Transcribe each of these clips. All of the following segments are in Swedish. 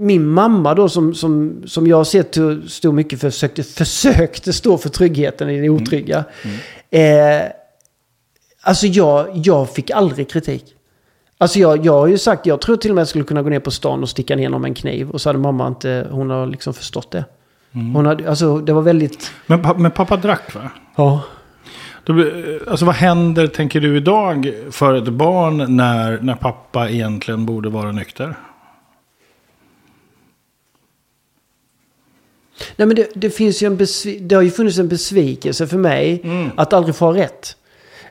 min mamma då som, som, som jag har sett stod mycket för, försökte, försökte stå för tryggheten i det otrygga. Mm. Mm. Eh, alltså jag, jag fick aldrig kritik. Alltså jag, jag har ju sagt, jag tror till och med att jag skulle kunna gå ner på stan och sticka ner någon med en kniv. Och så hade mamma inte, hon har liksom förstått det. Mm. Hon hade, alltså det var väldigt... Men, men pappa drack va? Ja. Då, alltså vad händer, tänker du idag, för ett barn när, när pappa egentligen borde vara nykter? Nej men det, det finns ju en det har ju funnits en besvikelse för mig mm. att aldrig få ha rätt.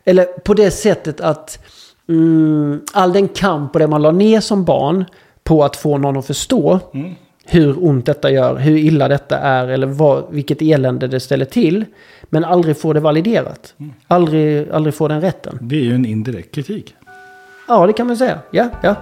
Eller på det sättet att mm, all den kamp och det man la ner som barn på att få någon att förstå mm. hur ont detta gör, hur illa detta är eller vad, vilket elände det ställer till. Men aldrig få det validerat. Mm. Aldrig, aldrig få den rätten. Det är ju en indirekt kritik. Ja, det kan man säga. Ja, ja.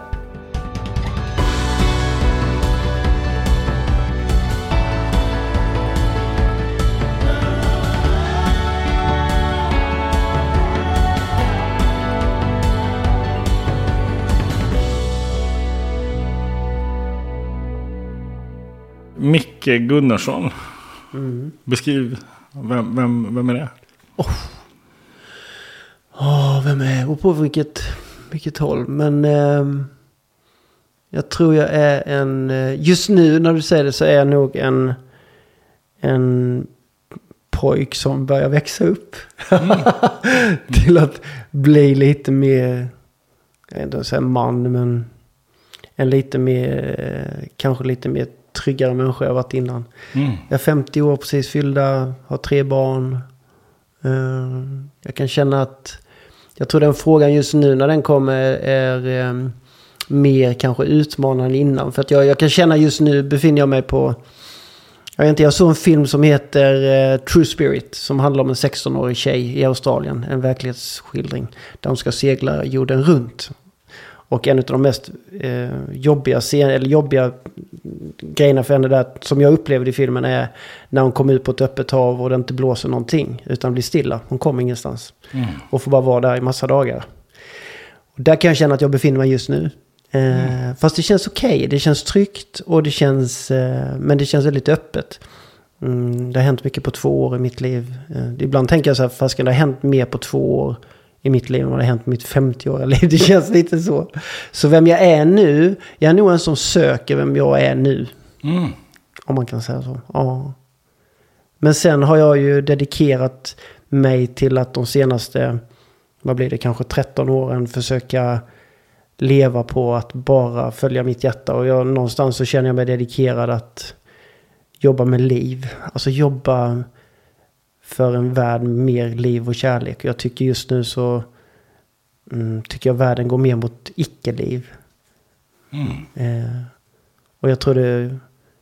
Micke Gunnarsson. Mm. Beskriv, vem, vem, vem är det? Oh. Oh, vem är det? på vilket, vilket håll. Men eh, jag tror jag är en... Eh, just nu när du säger det så är jag nog en... En pojk som börjar växa upp. Mm. Till att bli lite mer... Jag vet inte säga man, men... En lite mer... Kanske lite mer tryggare människa jag varit innan. Mm. Jag är 50 år precis fyllda, har tre barn. Uh, jag kan känna att, jag tror den frågan just nu när den kommer är um, mer kanske utmanande innan. För att jag, jag kan känna just nu befinner jag mig på, jag vet inte, jag såg en film som heter uh, True Spirit. Som handlar om en 16-årig tjej i Australien. En verklighetsskildring. Där hon ska segla jorden runt. Och en av de mest eh, jobbiga, scen eller jobbiga grejerna för henne där, som jag upplevde i filmen, är när hon kommer ut på ett öppet hav och det inte blåser någonting. Utan blir stilla. Hon kommer ingenstans. Mm. Och får bara vara där i massa dagar. Och där kan jag känna att jag befinner mig just nu. Eh, mm. Fast det känns okej. Okay. Det känns tryggt och det känns... Eh, men det känns väldigt öppet. Mm, det har hänt mycket på två år i mitt liv. Eh, ibland tänker jag så här, fast det har hänt mer på två år i mitt liv än vad det hänt i mitt 50-åriga liv. Det känns lite så. Så vem jag är nu, jag är nog en som söker vem jag är nu. Mm. Om man kan säga så. Ja. Men sen har jag ju dedikerat mig till att de senaste, vad blir det, kanske 13 åren försöka leva på att bara följa mitt hjärta. Och jag, någonstans så känner jag mig dedikerad att jobba med liv. Alltså jobba för en värld med mer liv och kärlek. Jag tycker just nu så mm, tycker jag världen går mer mot icke-liv. Mm. Eh, och jag tror det,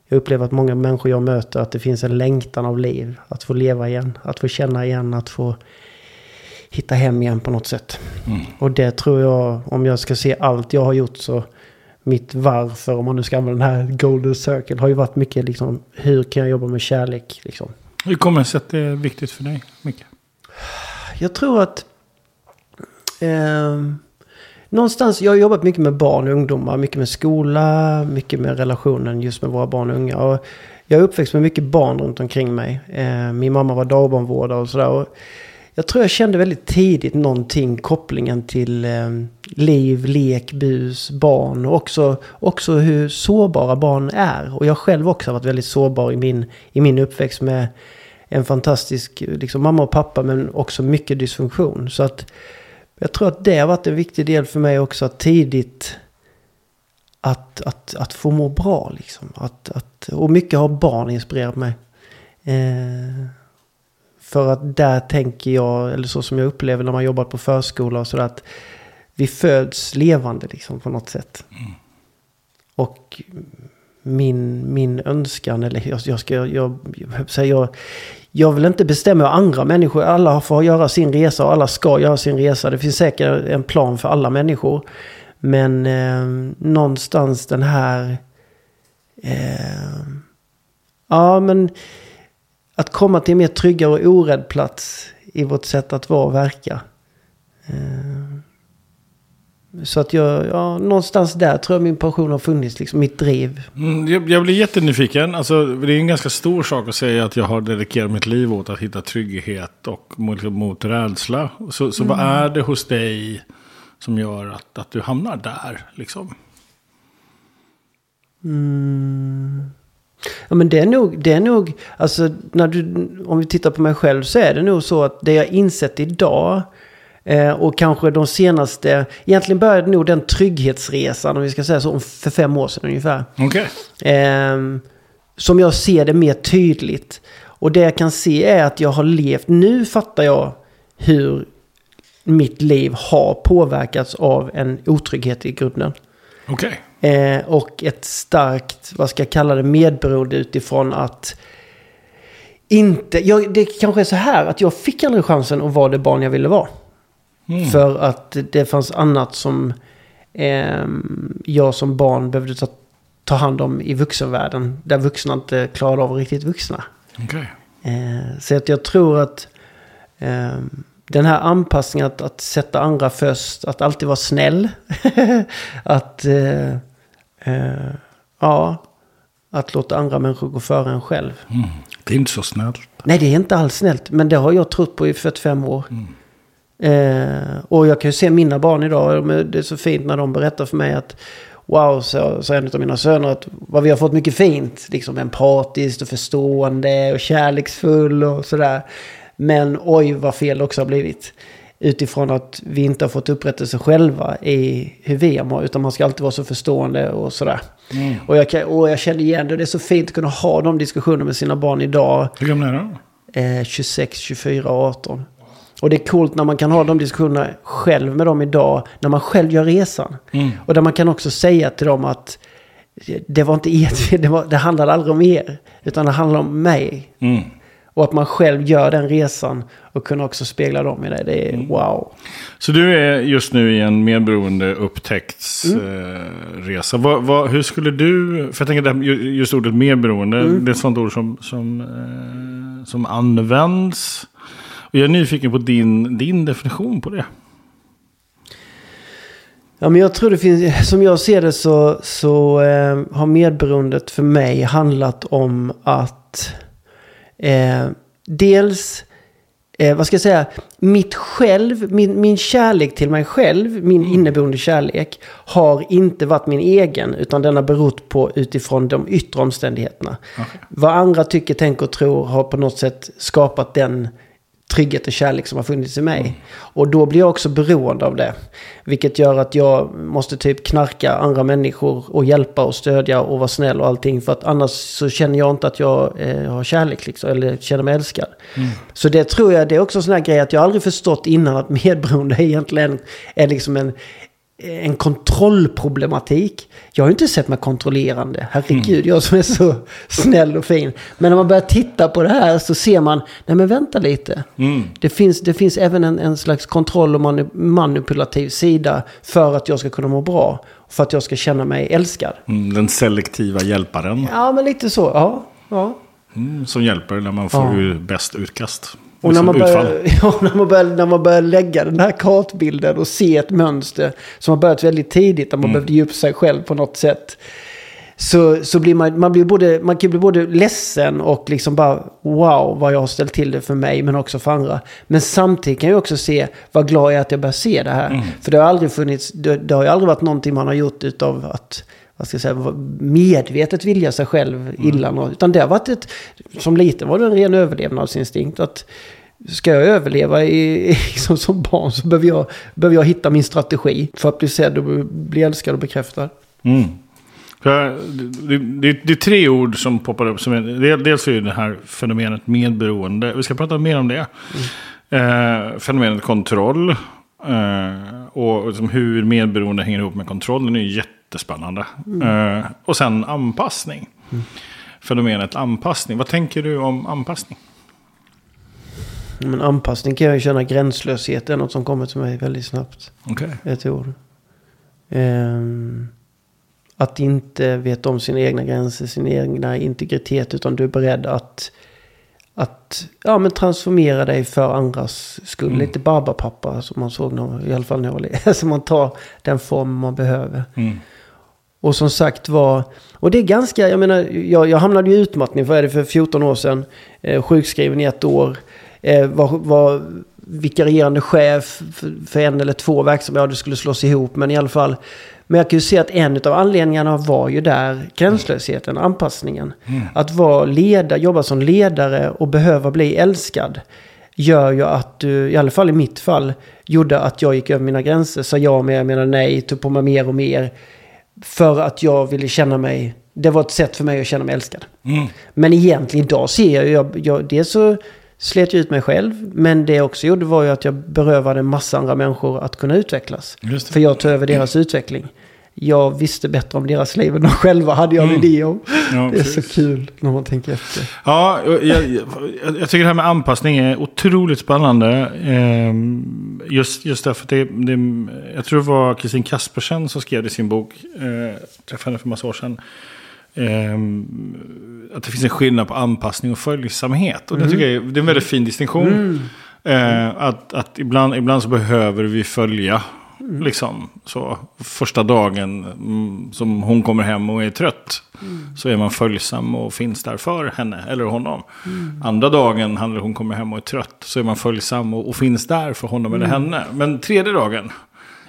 jag upplever att många människor jag möter att det finns en längtan av liv. Att få leva igen, att få känna igen, att få hitta hem igen på något sätt. Mm. Och det tror jag, om jag ska se allt jag har gjort så mitt varför, om man nu ska använda den här golden circle, har ju varit mycket liksom, hur kan jag jobba med kärlek? Liksom. Hur kommer det sig att det är viktigt för dig, Micke? Jag tror att... Eh, någonstans, jag har jobbat mycket med barn och ungdomar. Mycket med skola, mycket med relationen just med våra barn och unga. Och jag är uppväxt med mycket barn runt omkring mig. Eh, min mamma var dagbarnvårdare och sådär. Jag tror jag kände väldigt tidigt någonting, kopplingen till eh, liv, lek, bus, barn och också, också hur sårbara barn är. Och jag själv också har varit väldigt sårbar i min, i min uppväxt med en fantastisk liksom, mamma och pappa men också mycket dysfunktion. Så att jag tror att det har varit en viktig del för mig också att tidigt att, att, att få må bra liksom. Att, att, och mycket har barn inspirerat mig. Eh, för att där tänker jag, eller så som jag upplever när man jobbar på förskola och sådär, att vi föds levande liksom på något sätt. Mm. Och min, min önskan, eller jag, jag ska, jag, jag, jag, jag vill inte bestämma hur andra människor, alla får göra sin resa och alla ska göra sin resa. Det finns säkert en plan för alla människor. Men eh, någonstans den här... Eh, ja, men att komma till en mer tryggare och orädd plats i vårt sätt att vara och verka. Eh, så att jag, ja, någonstans där tror jag min passion har funnits, liksom mitt driv. Mm, jag, jag blir jättenyfiken. Alltså, det är en ganska stor sak att säga att jag har dedikerat mitt liv åt att hitta trygghet och mot, mot rädsla. Så, så vad är det hos dig som gör att, att du hamnar där? Liksom? Ja men det är nog, det är nog, alltså när du, om vi tittar på mig själv så är det nog så att det jag insett idag eh, och kanske de senaste, egentligen började nog den trygghetsresan om vi ska säga så, om för fem år sedan ungefär. Okej. Ehm, som jag ser det mer tydligt. Och det jag kan se är att jag har levt, nu fattar jag hur mitt liv har påverkats av en otrygghet i grunden. Okej. Eh, och ett starkt, vad ska jag kalla det, medberoende utifrån att inte, jag, det kanske är så här att jag fick aldrig chansen att vara det barn jag ville vara. Mm. För att det fanns annat som ehm, jag som barn behövde ta, ta hand om i vuxenvärlden. Där vuxna inte klarade av riktigt vuxna. Okej. Eh, så att jag tror att ehm, den här anpassningen att, att sätta andra först, att alltid vara snäll. att, eh, eh, ja, att låta andra människor gå före en själv. Mm. Det är inte så snällt. Nej, det är inte alls snällt. Men det har jag trott på i 45 år. Eh, och jag kan ju se mina barn idag. de- Det är så fint när de berättar för mig att Wow, så, så en av mina söner att vad vi har fått mycket fint. Liksom empatiskt och förstående och kärleksfull och sådär. Men oj vad fel det också har blivit. Utifrån att vi inte har fått upprättelse själva i hur vi mår. Utan man ska alltid vara så förstående och sådär. Och, jag och jag känner igen det. Det är så fint att kunna ha de diskussionerna med sina barn idag. Hur gamla är de? Eh, 26, 24 och 18. Och det är coolt när man kan ha de diskussionerna själv med dem idag. När man själv gör resan. Mm. Och där man kan också säga till dem att det var inte ert det, var, det handlade aldrig om er. Utan det handlade om mig. Mm. Och att man själv gör den resan och kunna också spegla dem i det. Det är Mm. wow. Så du är just nu i en medberoende upptäcktsresa. Eh, resa. vad, vad, hur skulle du, för jag tänker det här, ju- just ordet medberoende, det är ett sånt ord som, som, eh, som används. Och jag är nyfiken på din, din definition på det. Ja, men jag tror det finns, som jag ser det så, så eh, har medberoendet för mig handlat om att eh, dels, eh, vad ska jag säga, mitt själv, min, min kärlek till mig själv, min inneboende kärlek, har inte varit min egen, utan den har berott på utifrån de yttre omständigheterna. Vad andra tycker, tänker och tror har på något sätt skapat den trygghet och kärlek som har funnits i mig. Och då blir jag också beroende av det. Vilket gör att jag måste typ knarka andra människor och hjälpa och stödja och vara snäll och allting. För att annars så känner jag inte att jag eh, har kärlek liksom, eller känner mig älskad. Så det tror jag, det är också en sån här grej att jag aldrig förstått innan att medberoende egentligen är liksom en, en kontrollproblematik. Jag har inte sett mig kontrollerande. Herregud, jag som är så snäll och fin. Men när man börjar titta på det här så ser man, nej men vänta lite. Det, finns, det finns även en, en slags kontroll och mani- manipulativ sida för att jag ska kunna må bra. För att jag ska känna mig älskad. Mm, den selektiva hjälparen. Ja, men lite så. Ja, ja. Mm, som hjälper när man får Ja. bäst utkast. Och när Liksom man, börjar, ja, när, man börjar, när man börjar lägga den här kartbilden och se ett mönster som har börjat väldigt tidigt, där man behövde ge upp sig själv på något sätt. Så, så blir man, man, blir både, man kan bli både ledsen och liksom bara wow vad jag har ställt till det för mig men också för andra. Men samtidigt kan jag också se vad glad jag är att jag börjar se det här. För det har aldrig funnits, det, det har ju aldrig varit någonting man har gjort utav att vad ska jag säga, medvetet vilja sig själv illa. något. Utan det har varit ett, som liten var det en ren överlevnadsinstinkt. Att ska jag överleva i, liksom som barn så behöver jag, behöver jag hitta min strategi för att bli sedd och bli älskad och bekräftad. Mm. Det, det, det är tre ord som poppar upp. Som är, dels är det här fenomenet medberoende. Vi ska prata mer om det. Eh, fenomenet kontroll. Eh, och liksom hur medberoende hänger ihop med kontroll. Den är jättespännande. Eh, och sen anpassning. Fenomenet anpassning. Vad tänker du om anpassning? Men anpassning kan jag ju känna gränslöshet. Det är något som kommer till mig väldigt snabbt. Okej. Ett ord. Ehm, att inte veta om sina egna gränser, sin egna integritet. Utan du är beredd att att ja, men transformera dig för andras skull. Mm. Lite Barbapappa som man såg när, i alla fall när jag var liten. Så man tar den form man behöver. Mm. Och som sagt var, och det är ganska, jag menar, jag, jag hamnade ju i utmattning, vad är det för 14 år sedan, eh, sjukskriven i ett år, eh, var, var vikarierande chef för, för en eller två verksamheter, det skulle slås ihop, men i alla fall. Men jag kan ju se att en av anledningarna var ju där gränslösheten, anpassningen. Att vara ledare, jobba som ledare och behöva bli älskad gör ju att du, i alla fall i mitt fall, gjorde att jag gick över mina gränser. Sa ja men jag menar nej, tog på mig mer och mer. För att jag ville känna mig, det var ett sätt för mig att känna mig älskad. Mm. Men egentligen idag ser jag, jag, jag dels så slet jag ut mig själv. Men det jag också gjorde var ju att jag berövade en massa andra människor att kunna utvecklas. För jag tog över deras utveckling. Jag visste bättre om deras liv än de själva hade jag en Mm. idé om. Ja, Det är så kul när man tänker efter. Ja, jag, jag, jag, tycker det här med anpassning är otroligt spännande. Ehm, just, just därför att det, det, jag tror det var Kristin Kaspersen som skrev det i sin bok, eh, träffade henne för massa år sedan. Ehm, att det finns en skillnad på anpassning och följsamhet. Och det tycker jag är, det är en väldigt fin distinktion. Eh, att att ibland, ibland så behöver vi följa. Liksom, så, första dagen mm, som hon kommer hem och är trött. Så är man följsam och finns där för henne eller honom. Andra dagen när hon kommer hem och är trött. Så är man följsam och, och finns där för honom eller henne. Men tredje dagen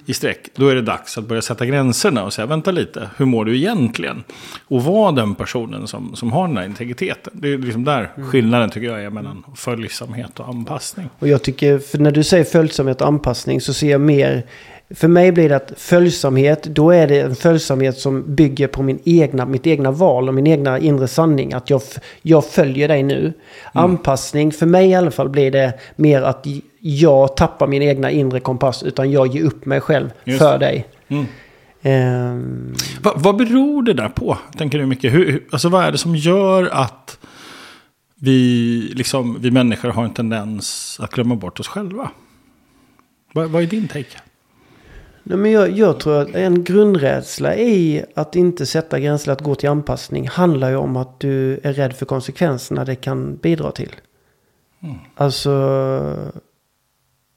i sträck, då är det dags att börja sätta gränserna och säga vänta lite, hur mår du egentligen? Och vara den personen som, som har den här integriteten. Det är liksom där skillnaden tycker jag är mellan följsamhet och anpassning. Och jag tycker, för när du säger följsamhet och anpassning så ser jag mer... För mig blir det att följsamhet, då är det en följsamhet som bygger på min egna, mitt egna val och min egna inre sanning. Att jag, jag följer dig nu. Anpassning, för mig i alla fall blir det mer att jag tappar min egna inre kompass. Utan jag ger upp mig själv Just för dig. Mm. Ehm, Va, vad beror det där på? Tänker du mycket? Hur- alltså vad är det som gör att vi, liksom, vi människor har en tendens att glömma bort oss själva? Vad, vad är din take? Nej, men jag, jag tror att en grundrädsla i att inte sätta gränser, att gå till anpassning, handlar ju om att du är rädd för konsekvenserna det kan bidra till. Alltså,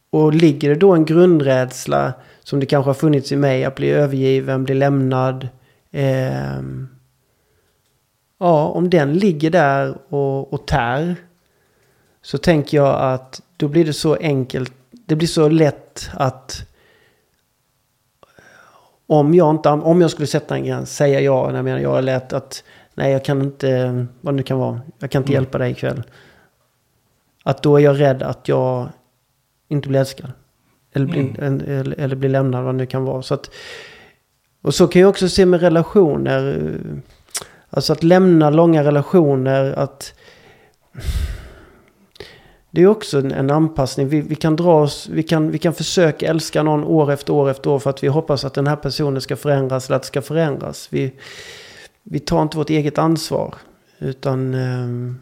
och ligger det då en grundrädsla som det kanske har funnits i mig, att bli övergiven, bli lämnad. ehm, ja, om den ligger där och, och tär. Så tänker jag att då blir det så enkelt, det blir så lätt att om jag, inte, om jag skulle sätta en gräns, säga ja, när jag menar jag är lätt att nej jag kan inte, vad det nu kan vara, jag kan inte hjälpa dig ikväll. Att då är jag rädd att jag inte blir älskad. Eller, blir, en- eller, eller blir lämnad, vad det nu kan vara. Så att, och så kan jag också se med relationer. Alltså att lämna långa relationer, att... Det är också en, en anpassning. Vi, vi kan dra oss, vi kan, vi kan försöka älska någon år efter år efter år för att vi hoppas att den här personen ska förändras eller att det ska förändras. Vi, vi tar inte vårt eget ansvar. Utan... ehm,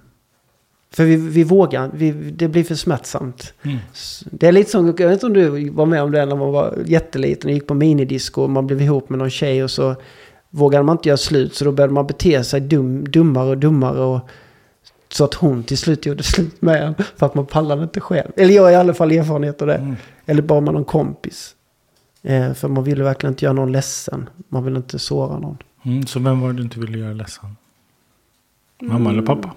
för vi, vi vågar, vi, det blir för smärtsamt. Mm. Det är lite som, jag vet inte om du var med om det när man var jätteliten och gick på minidisco och man blev ihop med någon tjej och så vågade man inte göra slut så då började man bete sig dum, dummare och dummare och så att hon till slut gjorde slut med en för att man pallade inte själv. Eller jag har i alla fall erfarenhet av det. Mm. Eller bara med någon kompis. Eh, för man ville verkligen inte göra någon ledsen. Man vill inte såra någon. Mm, så vem var det du inte ville göra ledsen? Mamma eller pappa?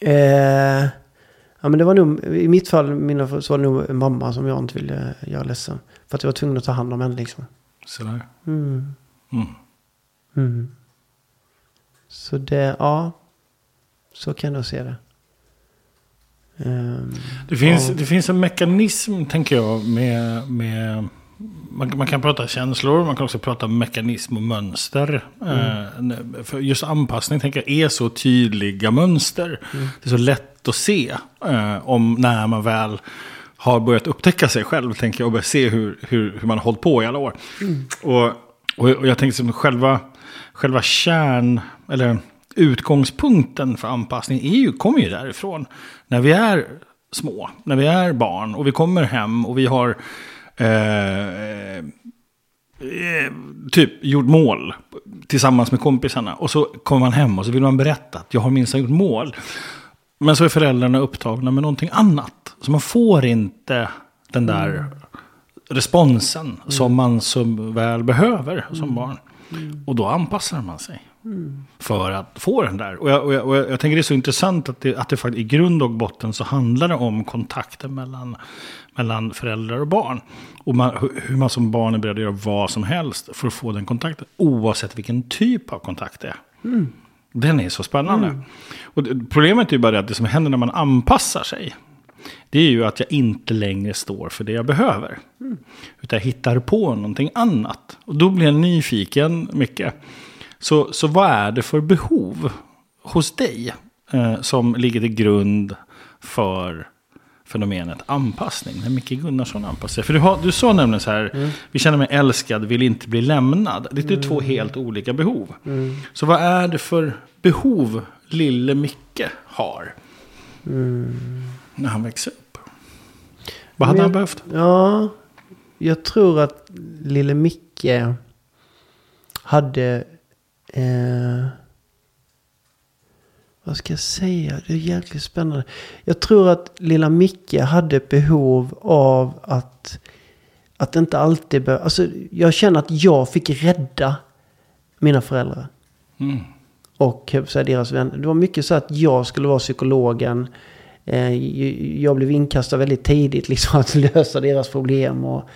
Eh, ja men det var nog, i mitt fall mina, så var det nog mamma som jag inte ville göra ledsen. För att jag var tvungen att ta hand om henne liksom. Sådär. Mm. Mm. Mm. Så det, ja. Så kan jag se det. Ehm, Det finns, ja. det finns en mekanism, tänker jag, med... med man, man kan prata känslor, man kan också prata mekanism och mönster. Eh, för just anpassning, tänker jag, är så tydliga mönster. Det är så lätt att se eh, om när man väl har börjat upptäcka sig själv, tänker jag, och börjat se hur, hur, hur man har hållit på i alla år. Och, och, och jag tänker som själva, själva kärn, eller utgångspunkten för anpassning är ju, kommer ju därifrån. När vi är små, när vi är barn och vi kommer hem och vi har eh, eh, typ gjort mål tillsammans med kompisarna. Och så kommer man hem och så vill man berätta att jag har minst gjort mål. Men så är föräldrarna upptagna med någonting annat. Så man får inte den där responsen som man så väl behöver som barn. Och då anpassar man sig. För att få den där. Och jag, och jag, och jag, tänker det är så intressant att det, att det faktiskt i grund och botten så handlar det om kontakten mellan, mellan föräldrar och barn. Och man, hur- man som barn är beredd att göra vad som helst för att få den kontakten. Oavsett vilken typ av kontakt det är. Den är så spännande. Och det, problemet är ju bara det att det som händer när man anpassar sig. Det är ju att jag inte längre står för det jag behöver. Utan jag hittar på någonting annat. Och då blir jag nyfiken mycket. Så, så vad är det för behov hos dig eh, som ligger till grund för fenomenet anpassning? När Micke Gunnarsson anpassar sig. För du, har, du sa nämligen så här, vi känner mig älskad, vill inte bli lämnad. Det är två helt olika behov. Så vad är det för behov lille Micke har? När han växer upp. Vad hade Men- han behövt? Ja, jag tror att lille Micke hade... Eh, vad ska jag säga? Det är jäkligt spännande. Jag tror att lilla Micke hade behov av att... Att inte alltid be, Alltså, jag känner att jag fick rädda mina föräldrar. Mm. och på att säga, deras vänner. Det var mycket så att jag skulle vara psykologen. Eh, Jag blev inkastad väldigt tidigt liksom att lösa deras problem. Och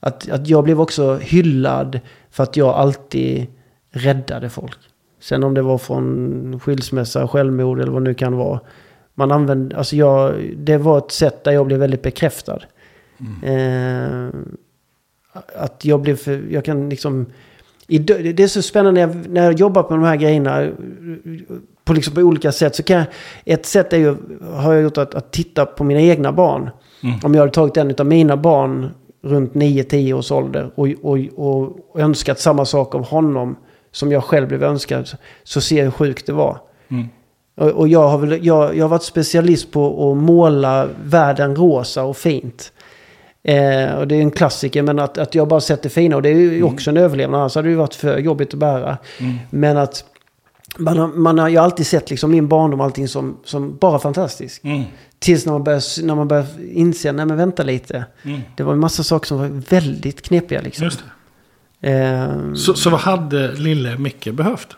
att, att jag blev också hyllad för att jag alltid räddade folk. Sen om det var från skilsmässa, självmord eller vad det nu kan vara. Man använde, alltså jag, det var ett sätt där jag blev väldigt bekräftad. Eh, att jag blev för, jag kan liksom... Det är så spännande när jag, när jag jobbar på de här grejerna på, liksom på olika sätt. Så kan jag, ett sätt är ju, har jag gjort att, att titta på mina egna barn. Om jag hade tagit en av mina barn runt 9-10 års ålder och, och, och önskat samma sak av honom som jag själv blev önskad. Så ser jag hur sjukt det var. Mm. Och, och jag, har väl, jag, jag har varit specialist på att måla världen rosa och fint. Eh, och det är en klassiker, men att, att jag bara sett det fina. Och det är ju också en överlevnad, annars hade det ju varit för jobbigt att bära. Men att man har, man har ju alltid sett liksom min barndom och allting som, som bara fantastisk. Mm. Tills när man börjar, när man börjar inse, nej men vänta lite. Mm. Det var en massa saker som var väldigt knepiga liksom. Eh, Så, så vad hade lille Micke behövt?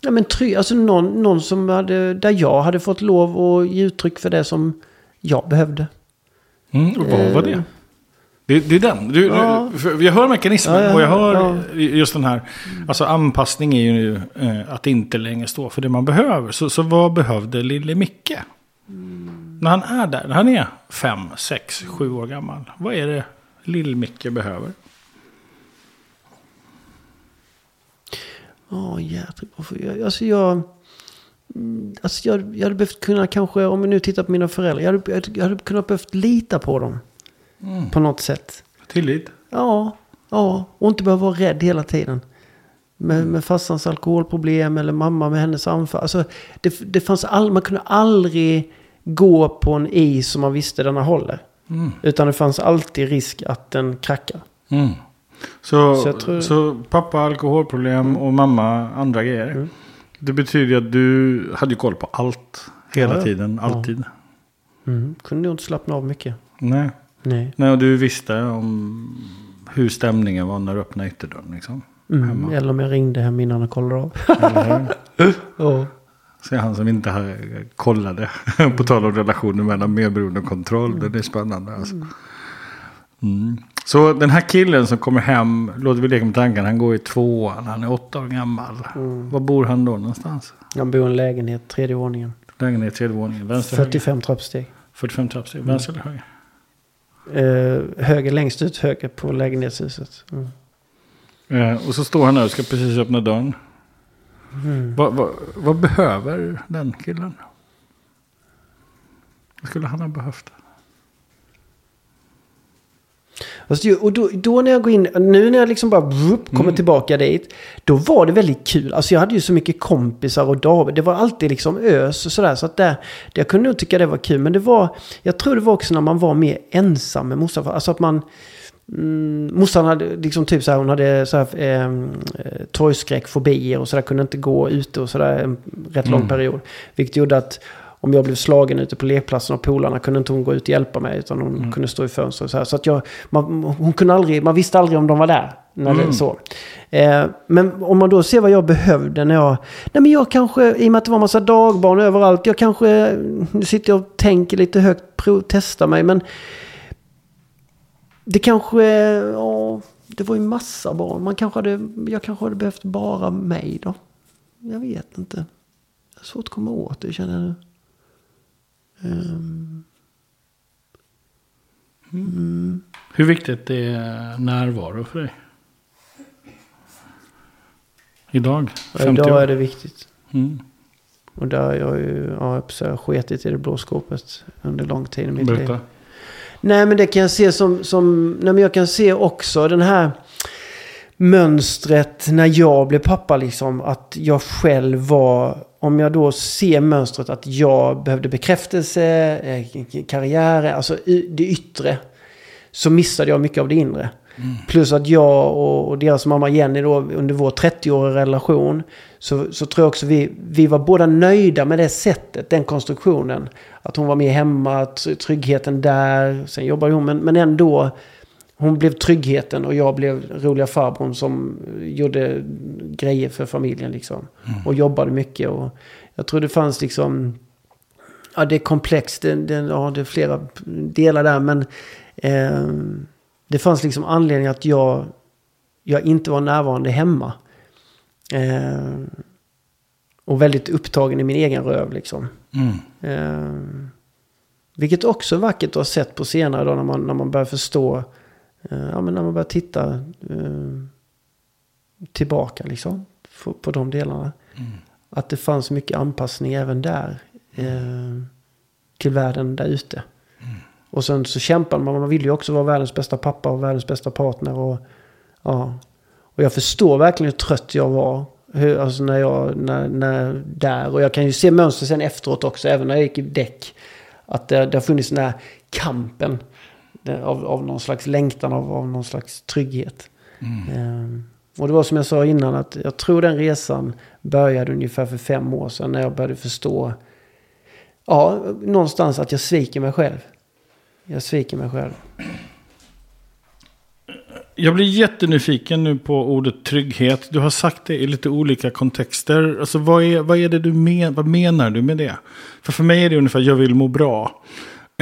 Ja men try, alltså någon, någon som hade, där jag hade fått lov att ge uttryck för det som jag behövde. Mm, och vad var det? Det, det är den. Du, Ja. du, jag hör mekanismen Ja, och jag hör just den här. Alltså anpassning är ju eh, att inte längre stå för det man behöver. Så, så vad behövde lille Micke? När han är där, när han är fem, sex, sju år gammal. Vad är det lill Micke behöver? Ja, jädrigt bra fråga. Alltså jag... mm, Alltså jag, jag hade behövt kunna kanske, om vi nu tittar på mina föräldrar. Jag hade, jag hade kunnat behövt lita på dem. På något sätt. Tillit? Ja, ja. Och inte behöva vara rädd hela tiden. Med, med farsans alkoholproblem eller mamma med hennes anfall. Alltså, det, det fanns all, man kunde aldrig gå på en is som man visste den håller. Mm. Utan det fanns alltid risk att den krackar. Mm. Så, Så så, tror- pappa alkoholproblem och mamma andra grejer. Mm. Det betyder att du hade koll på allt. Hela Ja, ja. tiden, alltid. Mm. Kunde jag inte slappna av mycket. Nej. Nej. Nej, och du visste om hur stämningen var när du öppnade ytterdörren. Liksom. Mm. Eller om jag ringde hem innan och kollade av. Ja. Så han som inte har kollade. på tal om relationen mellan medberoende och kontroll. Det är spännande. Alltså. Mm. Så den här killen som kommer hem. Låter vi leka med tanken. Han går i tvåan. Han är åtta år gammal. Var bor han då någonstans? Jag bor i en lägenhet, tredje våningen. Lägenhet tredje våningen. Vänster, höger? 45 trappsteg. 45 trappsteg. Vänster eller höger? Eh, höger längst ut, höger på lägenhetshuset. Mm. Eh, och så står han där och ska precis öppna dörren. Mm. Vad, vad, vad behöver den killen? Vad skulle han ha behövt? Ju- Och då, då när jag går in, nu när jag liksom bara vup, kommer tillbaka dit. Då var det väldigt kul. Alltså jag hade ju så mycket kompisar och David. Det var alltid liksom ös och sådär. Så att där, det, jag kunde nog tycka det var kul. Men det var, jag tror det var också när man var mer ensam med morsan. Alltså att man... Mm, morsan hade liksom typ så här, hon hade så här, eh, eh, torgskräck, fobier och sådär. Kunde inte gå ute och sådär en rätt lång Mm. period. Vilket gjorde att om jag blev slagen ute på lekplatsen av polarna kunde inte hon gå ut och hjälpa mig. Utan hon Mm. kunde stå i fönstret så här. Så att jag, man, hon kunde aldrig, man visste aldrig om de var där. När det, Mm. så. Eh, men om man då ser vad jag behövde när jag... Nej men jag kanske, i och med att det var massa dagbarn överallt. Jag kanske, nu sitter jag och tänker lite högt, prov, testar mig. Men det kanske, ja, det var ju massa barn. Man kanske hade, jag kanske hade behövt bara mig då. Jag vet inte. Det är svårt att komma åt det känner jag nu. Ehm, Hur viktigt är närvaro för dig? Idag? ja, 50 idag år? är det viktigt. Mm. Och där har jag ju, ja, jag sketit i det blå skåpet under lång tid i mitt liv. Berätta. Nej men det kan jag se som, som nej, men jag kan se också den här mönstret när jag blev pappa liksom. Att jag själv var, om jag då ser mönstret att jag behövde bekräftelse, eh, karriär, alltså det yttre. Så missade jag mycket av det inre. Plus att jag och, deras mamma Jenny då under vår 30-åriga relation. Så, så tror jag också vi, vi var båda nöjda med det sättet, den konstruktionen. Att hon var med hemma, tr- tryggheten där. Sen jobbade hon, men, men ändå. Hon blev tryggheten och jag blev roliga farbrorn som gjorde grejer för familjen liksom. Och jobbade mycket. Och jag tror det fanns liksom... Ja, det är komplext. Det, det, ja, det är flera delar där. Men eh, det fanns liksom anledning att jag, jag inte var närvarande hemma. Eh, och väldigt upptagen i min egen röv liksom. Mm. Eh, vilket också är vackert att ha sett på senare då när man, när man börjar förstå. Eh, ja men när man börjar titta eh, tillbaka liksom. På, de delarna. Att det fanns mycket anpassning även där. Eh, till världen där ute. Och sen så kämpar man. Man vill ju också vara världens bästa pappa och världens bästa partner. Och, ja. och jag förstår verkligen hur trött jag var. Hur, alltså när jag, när, när, där. Och jag kan ju se mönster sen efteråt också. Även när jag gick i däck. Att det, det har funnits den här kampen. Det- Av, av någon slags längtan av, av någon slags trygghet. Ehm, och det var som jag sa innan. att Jag tror den resan började ungefär för fem år sedan. När jag började förstå. Ja, någonstans att jag sviker mig själv. Jag sviker mig själv. Jag blir jättenyfiken nu på ordet trygghet. Du har sagt det i lite olika kontexter. Alltså vad är, vad är det du men, vad menar du med det? För för mig är det ungefär jag vill må bra.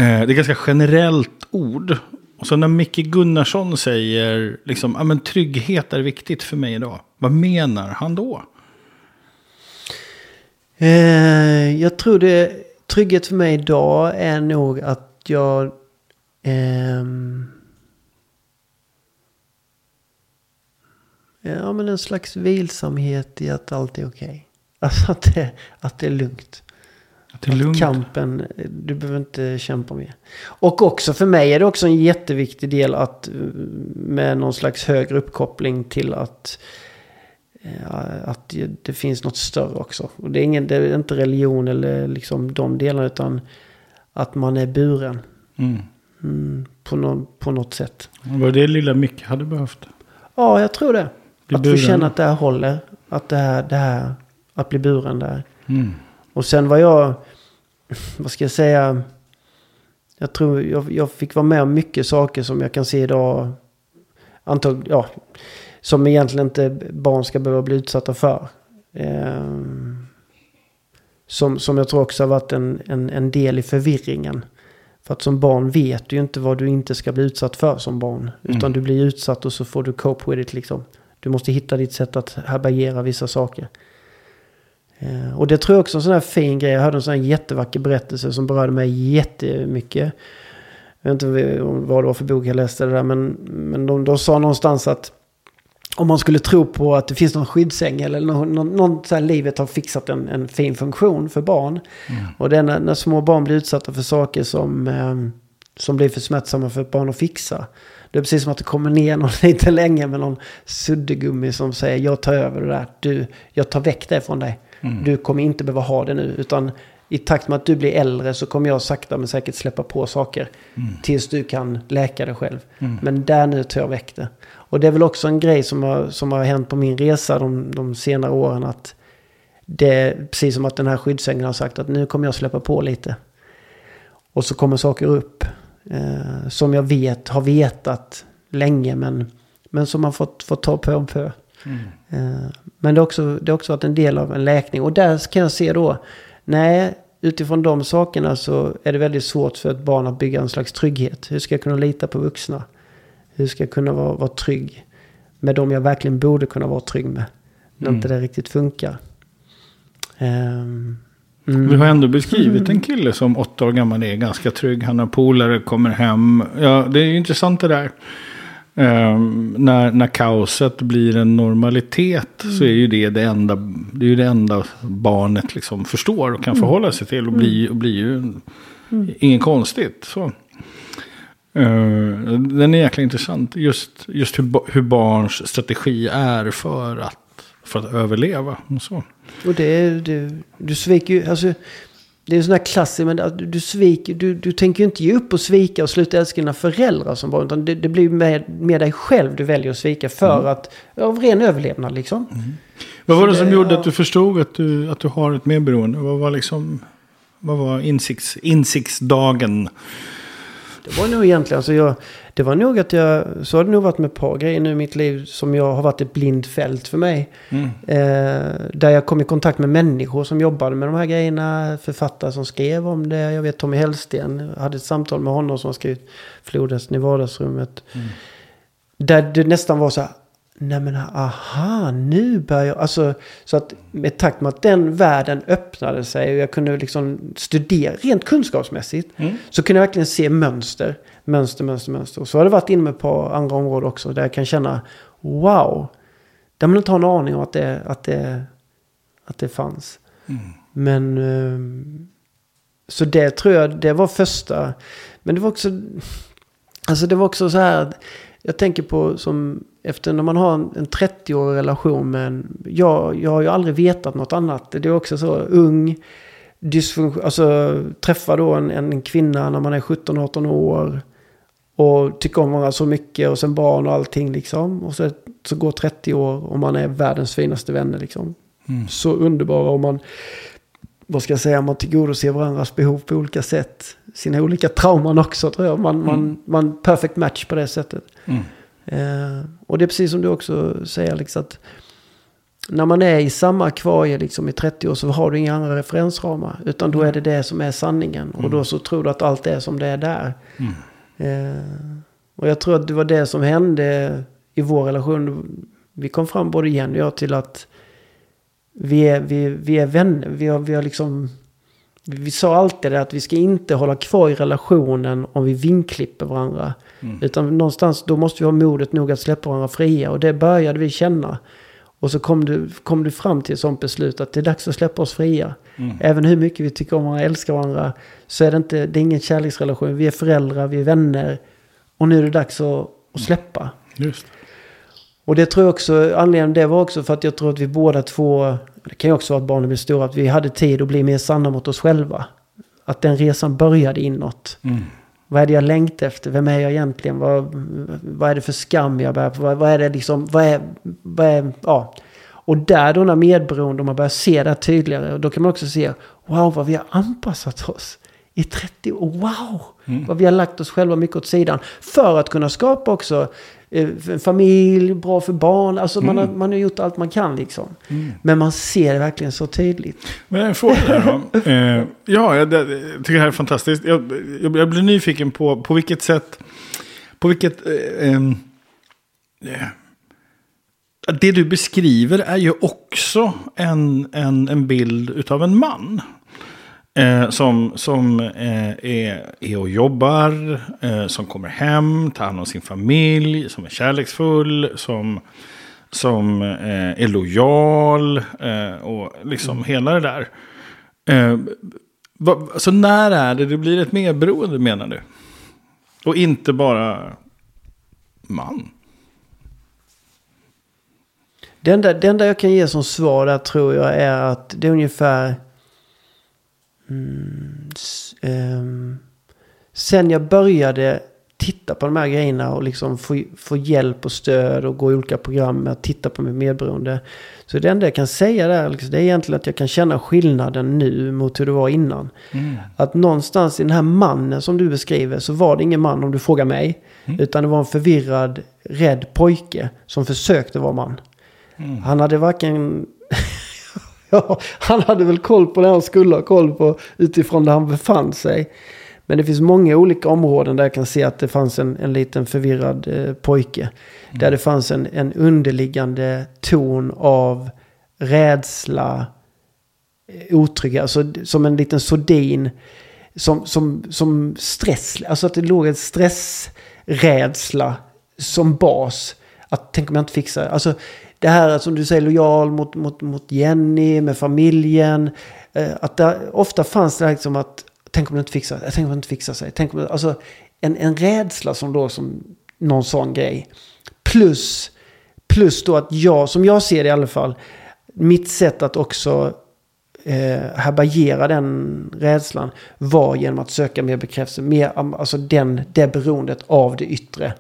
Eh, det är ganska generellt ord. Och så när Micke Gunnarsson säger liksom, ah, men trygghet är viktigt för mig idag. Vad menar han då? Eh, jag tror det trygghet för mig idag är nog att jag... Eh, ja, men en slags vilsamhet i att allt är okej. Okay. Alltså att det, att det är lugnt. Att det är lugnt. Kampen, du behöver inte kämpa mer. Och också för mig är det också en jätteviktig del att eh, med någon slags högre uppkoppling till att eh, att det- finns något större också. Och det är, ingen, det är inte religion eller liksom de delarna utan att man är buren Mm. mm, på, någon, på något sätt. Vad det lilla Micke hade behövt. Ja, jag tror det. Bli att få känna att det här håller. Att det här, det här att bli buren där. Mm. Och sen var jag, vad ska jag säga, jag tror jag, jag fick vara med om mycket saker som jag kan se idag, antag, ja, som egentligen inte barn ska behöva bli utsatta för. Ehm, som, som jag tror också har varit en, en, en del i förvirringen. För att som barn vet du ju inte vad du inte ska bli utsatt för som barn. Utan Mm. du blir utsatt och så får du cope with it liksom. Du måste hitta ditt sätt att härbärgera vissa saker. Eh, Och det tror jag också är en sån här fin grej. Jag hörde en sån här jättevacker berättelse som berörde mig jättemycket. Jag vet inte vad det var för bok jag läste det där. Men, men de, de sa någonstans att om man skulle tro på att det finns någon skyddsängel eller någon, någon, någon så här livet har fixat en, en fin funktion för barn. Och det är när, när små barn blir utsatta för saker som, eh, som blir för smärtsamma för ett barn att fixa. Det är precis som att det kommer ner någon lite länge med någon suddgummi som säger jag tar över det där. Du, jag tar väck det från dig. Du kommer inte behöva ha det nu. Utan i takt med att du blir äldre så kommer jag sakta men säkert släppa på saker. Tills du kan läka dig själv. Men där nu tar jag väck det. Och det är väl också en grej som har, som har hänt på min resa de, de senare åren. att det precis som att den här skyddsängeln har sagt att nu kommer jag släppa på lite. Och så kommer saker upp eh, som jag vet, har vetat länge men, men som man fått, fått ta på och på. Mm. Men det har, också, det har också varit en del av en läkning. Och där kan jag se då, nej, utifrån de sakerna så är det väldigt svårt för ett barn att bygga en slags trygghet. Hur ska jag kunna lita på vuxna? Hur ska jag kunna vara, vara trygg med dem jag verkligen borde kunna vara trygg med? När Mm. inte det riktigt funkar. Ehm, mm. Du har ändå beskrivit en kille som åtta år gammal är ganska trygg. Han har polare, kommer hem. Ja, det är ju intressant det där. Ehm, när, när kaoset blir en normalitet så är ju det det enda, det är ju det enda barnet liksom förstår och kan förhålla sig till. Och blir, och blir ju inget konstigt. Så. Ehm, den är jäkla intressant. Just, just hur, hur barns strategi är för att, för att överleva. Och så. Och det är, du, du sviker ju, alltså, det är en sån här klassisk, men att du, du sviker, du, du tänker ju inte ge upp och svika och sluta älska dina föräldrar som barn. Utan det, det blir med, med dig själv du väljer att svika för Mm. att, av ren överlevnad liksom. Vad var det Så som det- gjorde ja. att du förstod att du, att du har ett medberoende? Vad var liksom... Vad var insikts, insiktsdagen? Det var nog egentligen, alltså jag, det var nog att jag, så har det nog varit med ett par grejer nu i mitt liv som jag har varit ett blind fält för mig. Mm. Eh, där jag kom i kontakt med människor som jobbade med de här grejerna. Författare som skrev om det. Jag vet Tommy Hellsten. Jag hade ett samtal med honom som har skrivit Flodhästen i vardagsrummet. Där det nästan var så här. Nej men aha, nu börjar jag... Alltså, så att med takt med att den världen öppnade sig och jag kunde liksom studera rent kunskapsmässigt. Mm. Så kunde jag verkligen se mönster. Mönster, mönster, mönster. Och så har det varit inom ett par andra områden också. Där jag kan känna wow. Där man inte har en aning om att det, att det, att det fanns. Mm. Men... ehm, Så det tror jag, det var första. Men det var också... Alltså det var också så här. Jag tänker på som efter när man har en, en 30-årig relation med en... Jag, jag har ju aldrig vetat något annat. Det är också så ung. Dysfunktion, alltså träffa då en, en kvinna när man är 17-18 år. Och tycker om varandra så mycket och sen barn och allting liksom. Och så, så går 30 år och man är världens finaste vänner liksom. Mm. Så underbara och man, vad ska jag säga, man tillgodoser varandras behov på olika sätt. Sina olika trauman också tror jag. Man, man, man perfect match på det sättet. Mm. Eh, och det är precis som du också säger Alex att när man är i samma akvarie liksom i 30 år så har du inga andra referensramar. Utan då är det det som är sanningen. Och då så tror du att allt är som det är där. Mm. Eh, och jag tror att det var det som hände i vår relation. Vi kom fram både Jenny och jag till att vi är, vi, vi är vänner. Vi har, vi har liksom... Vi, sa alltid det att vi ska inte hålla kvar i relationen om vi vinklipper varandra. Mm. Utan någonstans då måste vi ha modet nog att släppa varandra fria. Och det började vi känna. Och så kom du, kom du fram till ett sånt beslut att det är dags att släppa oss fria. Mm. Även hur mycket vi tycker om varandra, älskar varandra. Så är det inte, det är ingen kärleksrelation. Vi är föräldrar, vi är vänner. Och nu är det dags att, att släppa. Just. Och det tror jag också, anledningen det var också för att jag tror att vi båda två, det kan ju också vara att barnen blir stora, att vi hade tid att bli mer sanna mot oss själva. Att den resan började inåt. Mm. Vad är det jag längtar efter? Vem är jag egentligen? Vad, vad är det för skam jag bär på? Vad, vad är det liksom, vad är, vad är, ja. Och där då när medberoende, man börjar se det tydligare, och då kan man också se, wow vad vi har anpassat oss i 30 år. Wow! Vad vi har lagt oss själva mycket åt sidan. För att kunna skapa också eh, en familj, bra för barn. Alltså man, har, man har gjort allt man kan liksom. Men man ser det verkligen så tydligt. Men en fråga där då. eh, ja, jag, jag tycker det här är fantastiskt. Jag, jag, jag blir nyfiken på på vilket sätt... På vilket... Eh, eh, det du beskriver är ju också en, en, en bild utav en man. Eh, som som eh, är, är och jobbar, eh, som kommer hem, tar hand om sin familj, som är kärleksfull, som, som eh, är lojal eh, och liksom hela det där. Eh, va, alltså när är det det blir ett medberoende menar du? Och inte bara man? Det enda, det enda jag kan ge som svar där tror jag är att det är ungefär... Mm, ehm, sen jag började titta titta på de här grejerna och liksom få, få hjälp och stöd och gå i olika program med att titta på mitt medberoende. Så det enda jag kan säga där, liksom, det är egentligen att jag kan känna skillnaden nu mot hur det var innan. Mm. Att någonstans i den här mannen som du beskriver så var det ingen man om du frågar mig. Mm. Utan det var en förvirrad, rädd pojke som försökte vara man. Mm. Han hade varken... ja, han hade väl koll på det han skulle ha koll på utifrån där han befann sig. Men det finns många olika områden där jag kan se att det fanns en, en liten förvirrad eh, pojke. Där det fanns en, en underliggande ton av rädsla, eh, otrygghet, alltså som en liten sordin. Som, som, som stress, alltså att det låg en stressrädsla som bas. Att tänk om jag inte fixar. Alltså det här som du säger, lojal mot, mot, mot Jenny, med familjen. Eh, att det ofta fanns det här liksom att tänk om det inte fixar sig, tänk om det inte fixar sig. Tänk om det, alltså en, en rädsla som låg som någon sån grej. Plus, plus då att jag, som jag ser det i alla fall, mitt sätt att också eh, härbärgera den rädslan var genom att söka mer bekräftelse. Mer, alltså den, det beroendet av det yttre.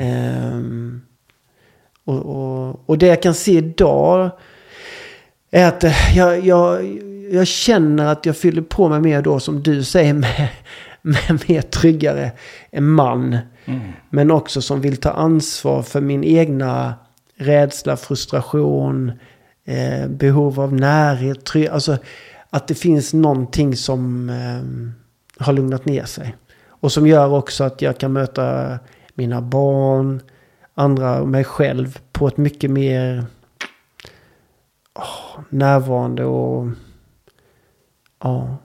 Ehm, och, och, och det jag kan se idag är att eh, jag, jag, jag känner att jag fyller på mig mer då som du säger med, med mer tryggare en man. Mm. Men också som vill ta ansvar för min egna rädsla, frustration, eh, behov av närhet. Try- alltså att det finns någonting som eh, har lugnat ner sig. Och som gör också att jag kan möta mina barn, andra och mig själv på ett mycket mer åh, närvarande och ja,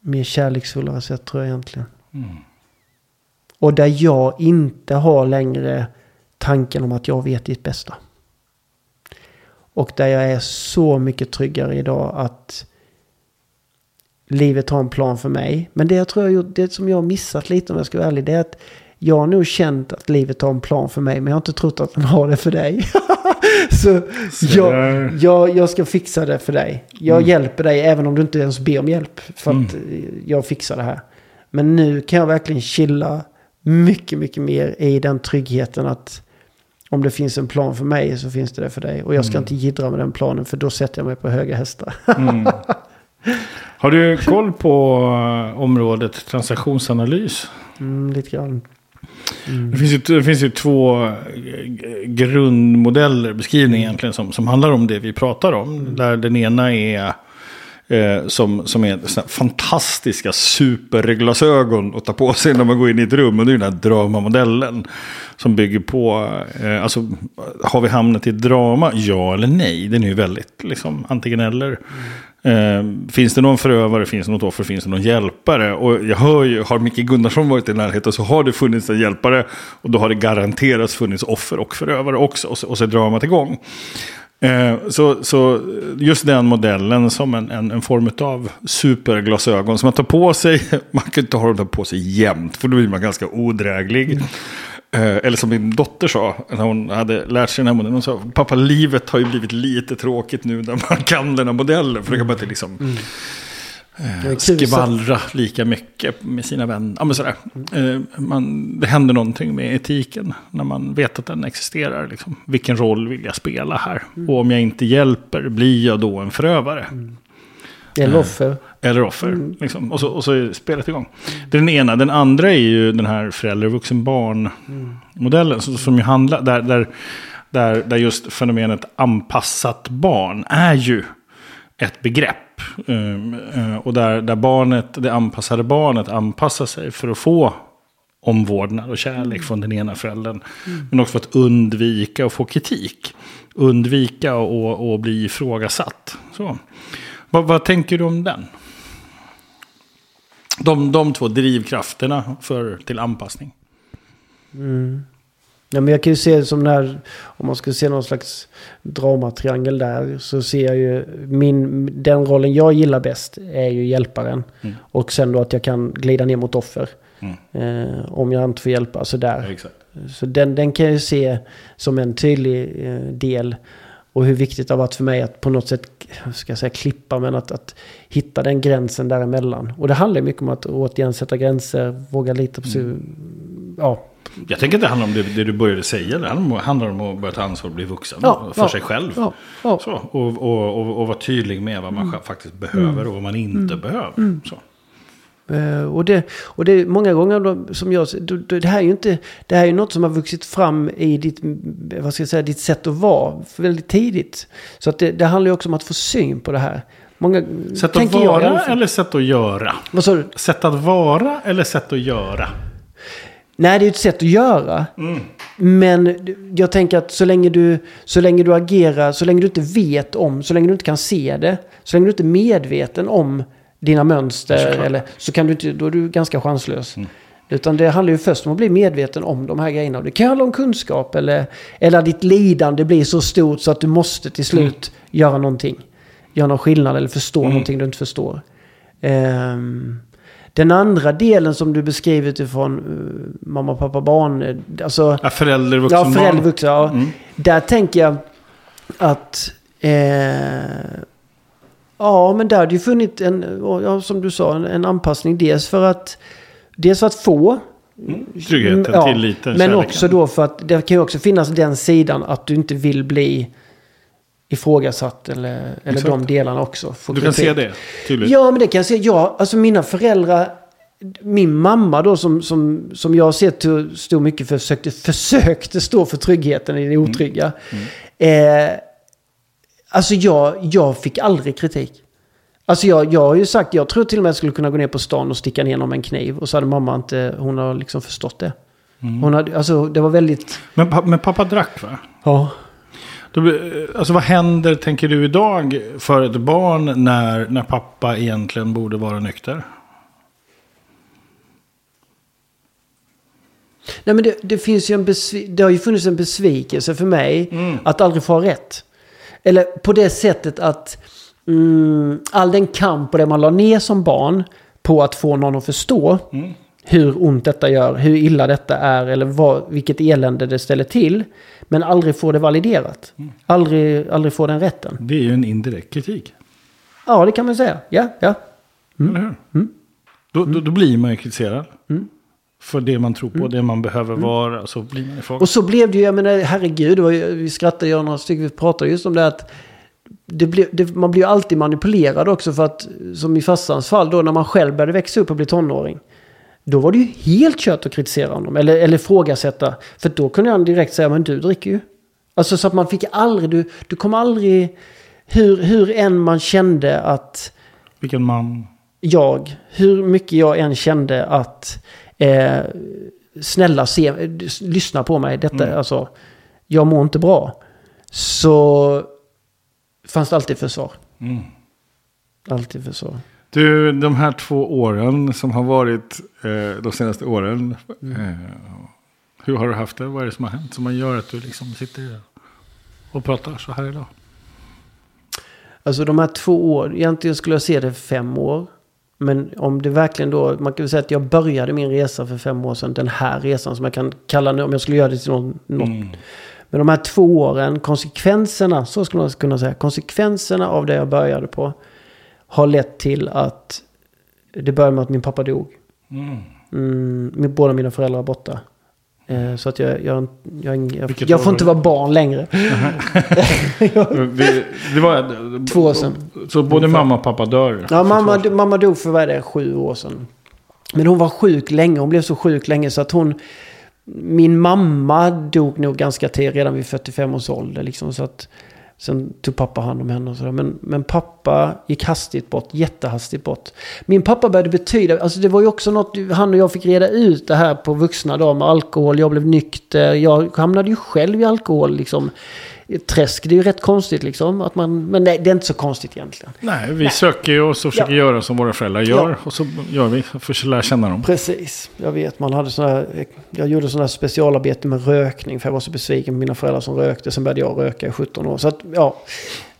mer kärleksfullare sätt tror jag egentligen. Mm. Och där jag inte har längre tanken om att jag vet ditt bästa. Och där jag är så mycket tryggare idag att livet har en plan för mig. Men det jag tror jag gjort, det som jag har missat lite om jag ska vara ärlig, det är att jag har nog känt att livet har en plan för mig, men jag har inte trott att den har det för dig. så jag, jag, jag ska fixa det för dig. Jag Mm. hjälper dig även om du inte ens ber om hjälp. För att eh, jag fixar det här. Men nu kan jag verkligen chilla mycket, mycket mer i den tryggheten att om det finns en plan för mig så finns det det för dig. Och jag ska Mm. inte jiddra med den planen för då sätter jag mig på höga hästar. Mm. Har du koll på eh, området transaktionsanalys? Mm, lite grann. Mm. Det finns ju, det finns ju två eh, grundmodeller, beskrivning egentligen, som, som handlar om det vi pratar om. Där den ena är eh, som, som är såna fantastiska superglasögon att ta på sig när man går in i ett rum. Och det är den här dramamodellen. Som bygger på, eh, alltså har vi hamnat i ett drama? Ja eller nej? Den är ju väldigt liksom antingen eller. Eh, finns det någon förövare, finns det något offer, finns det någon hjälpare? Och jag hör ju, har Micke Gunnarsson varit i närheten så har det funnits en hjälpare. Och då har det garanterat funnits offer och förövare också. Och så, och så är dramat igång. Eh, så, så just den modellen som en, en, en form av superglasögon som man tar på sig. Man kan inte ha dem på sig jämt för då blir man ganska odräglig. Eh, eller som min dotter sa när hon hade lärt sig den här modellen. Hon sa pappa livet har ju blivit lite tråkigt nu när man kan den här modellen. För då kan man inte liksom Det kul skvallra lika mycket med sina vänner. Ja, men sådär. Eh, man, det händer någonting med etiken när man vet att den existerar. Liksom. Vilken roll vill jag spela här? Och om jag inte hjälper, blir jag då en förövare? Eller offer. Eller offer. Liksom. Och, så, och så är spelet igång. Det är den ena. Den andra är ju den här förälder, vuxen, barn-modellen. Som, som ju handlar, där, där, där, där just fenomenet anpassat barn är ju ett begrepp. Um, uh, och där, där barnet, det anpassade barnet anpassar sig för att få omvårdnad och kärlek från den ena föräldern. Men också för att undvika att få kritik. Undvika att bli ifrågasatt. Så. Vad, vad tänker du om den? De, de två drivkrafterna för, till anpassning. Mm. Ja, men jag kan ju se som när, om man ska se någon slags dramatriangel där, så ser jag ju min, den rollen jag gillar bäst är ju hjälparen. Mm. Och sen då att jag kan glida ner mot offer. Mm. Eh, om jag inte får hjälpa, sådär. exakt. Så den, den kan jag ju se som en tydlig eh, del. Och hur viktigt det har varit för mig att på något sätt, ska jag säga klippa, men att, att hitta den gränsen däremellan. Och det handlar ju mycket om att återigen sätta gränser, våga lita på sig. Ja, Jag tänker att det handlar om det, det du började säga. Det handlar om, att börja ta ansvar och bli vuxen Ja, för ja, sig själv. Ja. Så, och, och, och, och vara tydlig med vad man Mm. faktiskt behöver och vad man inte behöver. Så. Eh, Och det, och det är många gånger då, som jag det här är ju inte, det här är något som har vuxit fram i ditt, vad ska jag säga, ditt sätt att vara väldigt tidigt. Så att det, det handlar ju också om att få syn på det här. Många, Sätt att vara eller sätt att göra? Vad sa du? Sätt att vara eller sätt att göra? Nej, det är ett sätt att göra. Men jag tänker att så länge, du, så länge du agerar, så länge du inte vet om, så länge du inte kan se det, så länge du inte är medveten om dina mönster, Såklart. eller, så kan du inte, då är du ganska chanslös. Utan det handlar ju först om att bli medveten om de här grejerna. Det kan handla om kunskap eller, eller ditt lidande blir så stort så att du måste till slut göra någonting. Göra någon skillnad eller förstå någonting du inte förstår. Ehm, den andra delen som du beskriver utifrån uh, mamma, pappa, barn. eh, Alltså, Ja, förälder, vuxen, ja, förälder, barn. vuxna. Ja. Mm. Där tänker jag att... Eh, ja, men där hade ju funnits en, ja, som du sa, en, en anpassning. Dels för att, dels för att få. Tryggheten, Mm, ja, tilliten, Men kärleken. också då för att det kan ju också finnas den sidan att du inte vill bli ifrågasatt eller, eller Exakt. de delarna också. Du kan kritik. se det tydligt. Ja, men det kan jag se. Ja, alltså mina föräldrar. Min mamma då som, som, som jag har sett hur stod mycket för, försökte, försökte stå för tryggheten i det otrygga. Eh, alltså jag, jag fick aldrig kritik. Alltså jag, jag har ju sagt, jag tror till och med att jag skulle kunna gå ner på stan och sticka ner någon med en kniv. Och så hade mamma inte, hon har liksom förstått det. Hon hade, alltså det var väldigt... Men, men pappa drack va? Ja. Alltså vad händer, tänker du idag, för ett barn när, när pappa egentligen borde vara nykter? Nej men det, det finns ju en det har ju funnits en besvikelse för mig att aldrig få ha rätt. Eller på det sättet att mm, all den kamp och det man la ner som barn på att få någon att förstå hur ont detta gör, hur illa detta är eller vad, vilket elände det ställer till. Men aldrig få det validerat. Aldrig, aldrig få den rätten. Det är ju en indirekt kritik. Ja, det kan man säga. Ja, ja. Eller hur? Då, då, då blir man ju kritiserad. För det man tror på, det man behöver vara. Så blir man ifrån. Och så blev det ju, jag menar herregud, ju, vi skrattade ju några stycken, vi pratade just om det att det blev, det, man blir ju alltid manipulerad också för att, som i farsans fall då, när man själv började växa upp och bli tonåring. Då var det ju helt kört att kritisera honom, eller, eller ifrågasätta. För då kunde han direkt säga, men du dricker ju. Alltså så att man fick aldrig, du, du kom aldrig, hur, hur än man kände att Vilken man. jag, hur mycket jag än kände att eh, snälla se, lyssna på mig, detta, alltså, jag mår inte bra. Så fanns det alltid försvar. Mm. Alltid försvar. Du, de här två åren som har varit eh, de senaste åren. Eh, hur har du haft det? Vad är det som har hänt? Som man gör att du liksom sitter och pratar så här idag. Alltså de här två år, egentligen skulle jag se det fem år. Men om det verkligen då, man kan väl säga att jag började min resa för fem år sedan. Den här resan som jag kan kalla nu, om jag skulle göra det till någon, något Mm. Men de här två åren, konsekvenserna, så skulle man kunna säga, konsekvenserna av det jag började på har lett till att det började med att min pappa dog. Mm. Mm, båda mina föräldrar är borta. Eh, så att jag, jag, jag, jag, jag år får inte var vara barn längre. Det, det var, Två år sedan. Så både mamma och pappa dör? Ja, mamma, mamma dog för vad är det, sju år sedan. Men hon var sjuk länge, hon blev så sjuk länge så att hon... Min mamma dog nog ganska tidigt, redan vid 45 års ålder. Liksom, så att, sen tog pappa hand om henne och sådär. Men, men pappa gick hastigt bort, jättehastigt bort. Min pappa började betyda, alltså det var ju också något han och jag fick reda ut det här på vuxna dagar med alkohol. Jag blev nykter, jag hamnade ju själv i alkohol liksom. Träsk, det är ju rätt konstigt liksom. Att man, men nej, det är inte så konstigt egentligen. Nej, vi söker ju och så försöker Ja. göra som våra föräldrar gör. Ja. Och så gör vi för att lära känna dem. Precis, jag vet. Man hade såna här, jag gjorde sådana här specialarbete med rökning för jag var så besviken på mina föräldrar som rökte. Sen började jag röka i 17 år. Så att, ja.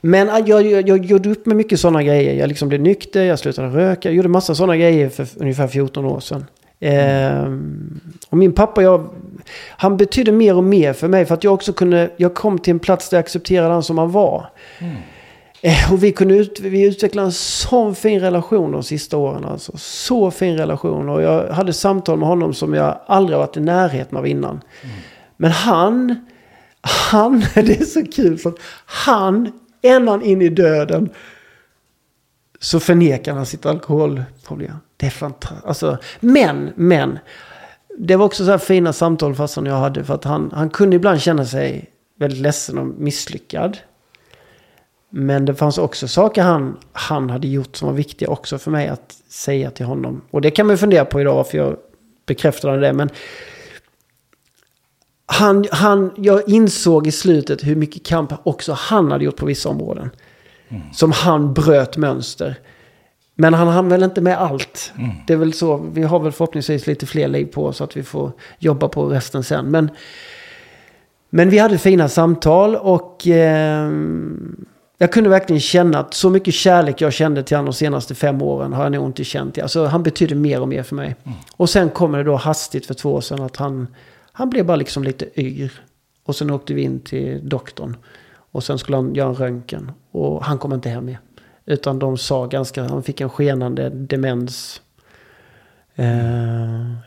Men äh, jag, jag, jag gjorde upp med mycket sådana grejer. Jag liksom blev nykter, jag slutade röka. Jag gjorde massa sådana grejer för ungefär 14 år sedan. Ehm, och min pappa, jag, han betydde mer och mer för mig. För att jag också kunde, jag kom till en plats där jag accepterade han som han var. Eh, Och vi kunde ut, vi utvecklade en sån fin relation de sista åren. Alltså. Så fin relation. Och jag hade samtal med honom som jag aldrig varit i närheten av innan. Men han, han, det är så kul för han, ända in i döden, så förnekar han sitt alkoholproblem. Det är fantastiskt. Alltså, men, men. Det var också så här fina samtal farsan jag hade. För att han, han kunde ibland känna sig väldigt ledsen och misslyckad. Men det fanns också saker han, han hade gjort som var viktiga också för mig att säga till honom. Och det kan man fundera på idag varför jag bekräftade det. Men han, han, jag insåg i slutet hur mycket kamp också han hade gjort på vissa områden. Som han bröt mönster. Men han hann väl inte med allt. Det är väl så. Vi har väl förhoppningsvis lite fler liv på oss så att vi får jobba på resten sen. Men, men vi hade fina samtal och eh, jag kunde verkligen känna att så mycket kärlek jag kände till honom de senaste fem åren har jag nog inte känt. Alltså han betyder mer och mer för mig. Och sen kommer det då hastigt för två år sedan att han, han blev bara liksom lite yr. Och sen åkte vi in till doktorn. Och sen skulle han göra en röntgen. Och han kom inte hem mer. Utan de sa ganska, han fick en skenande demens. Eh,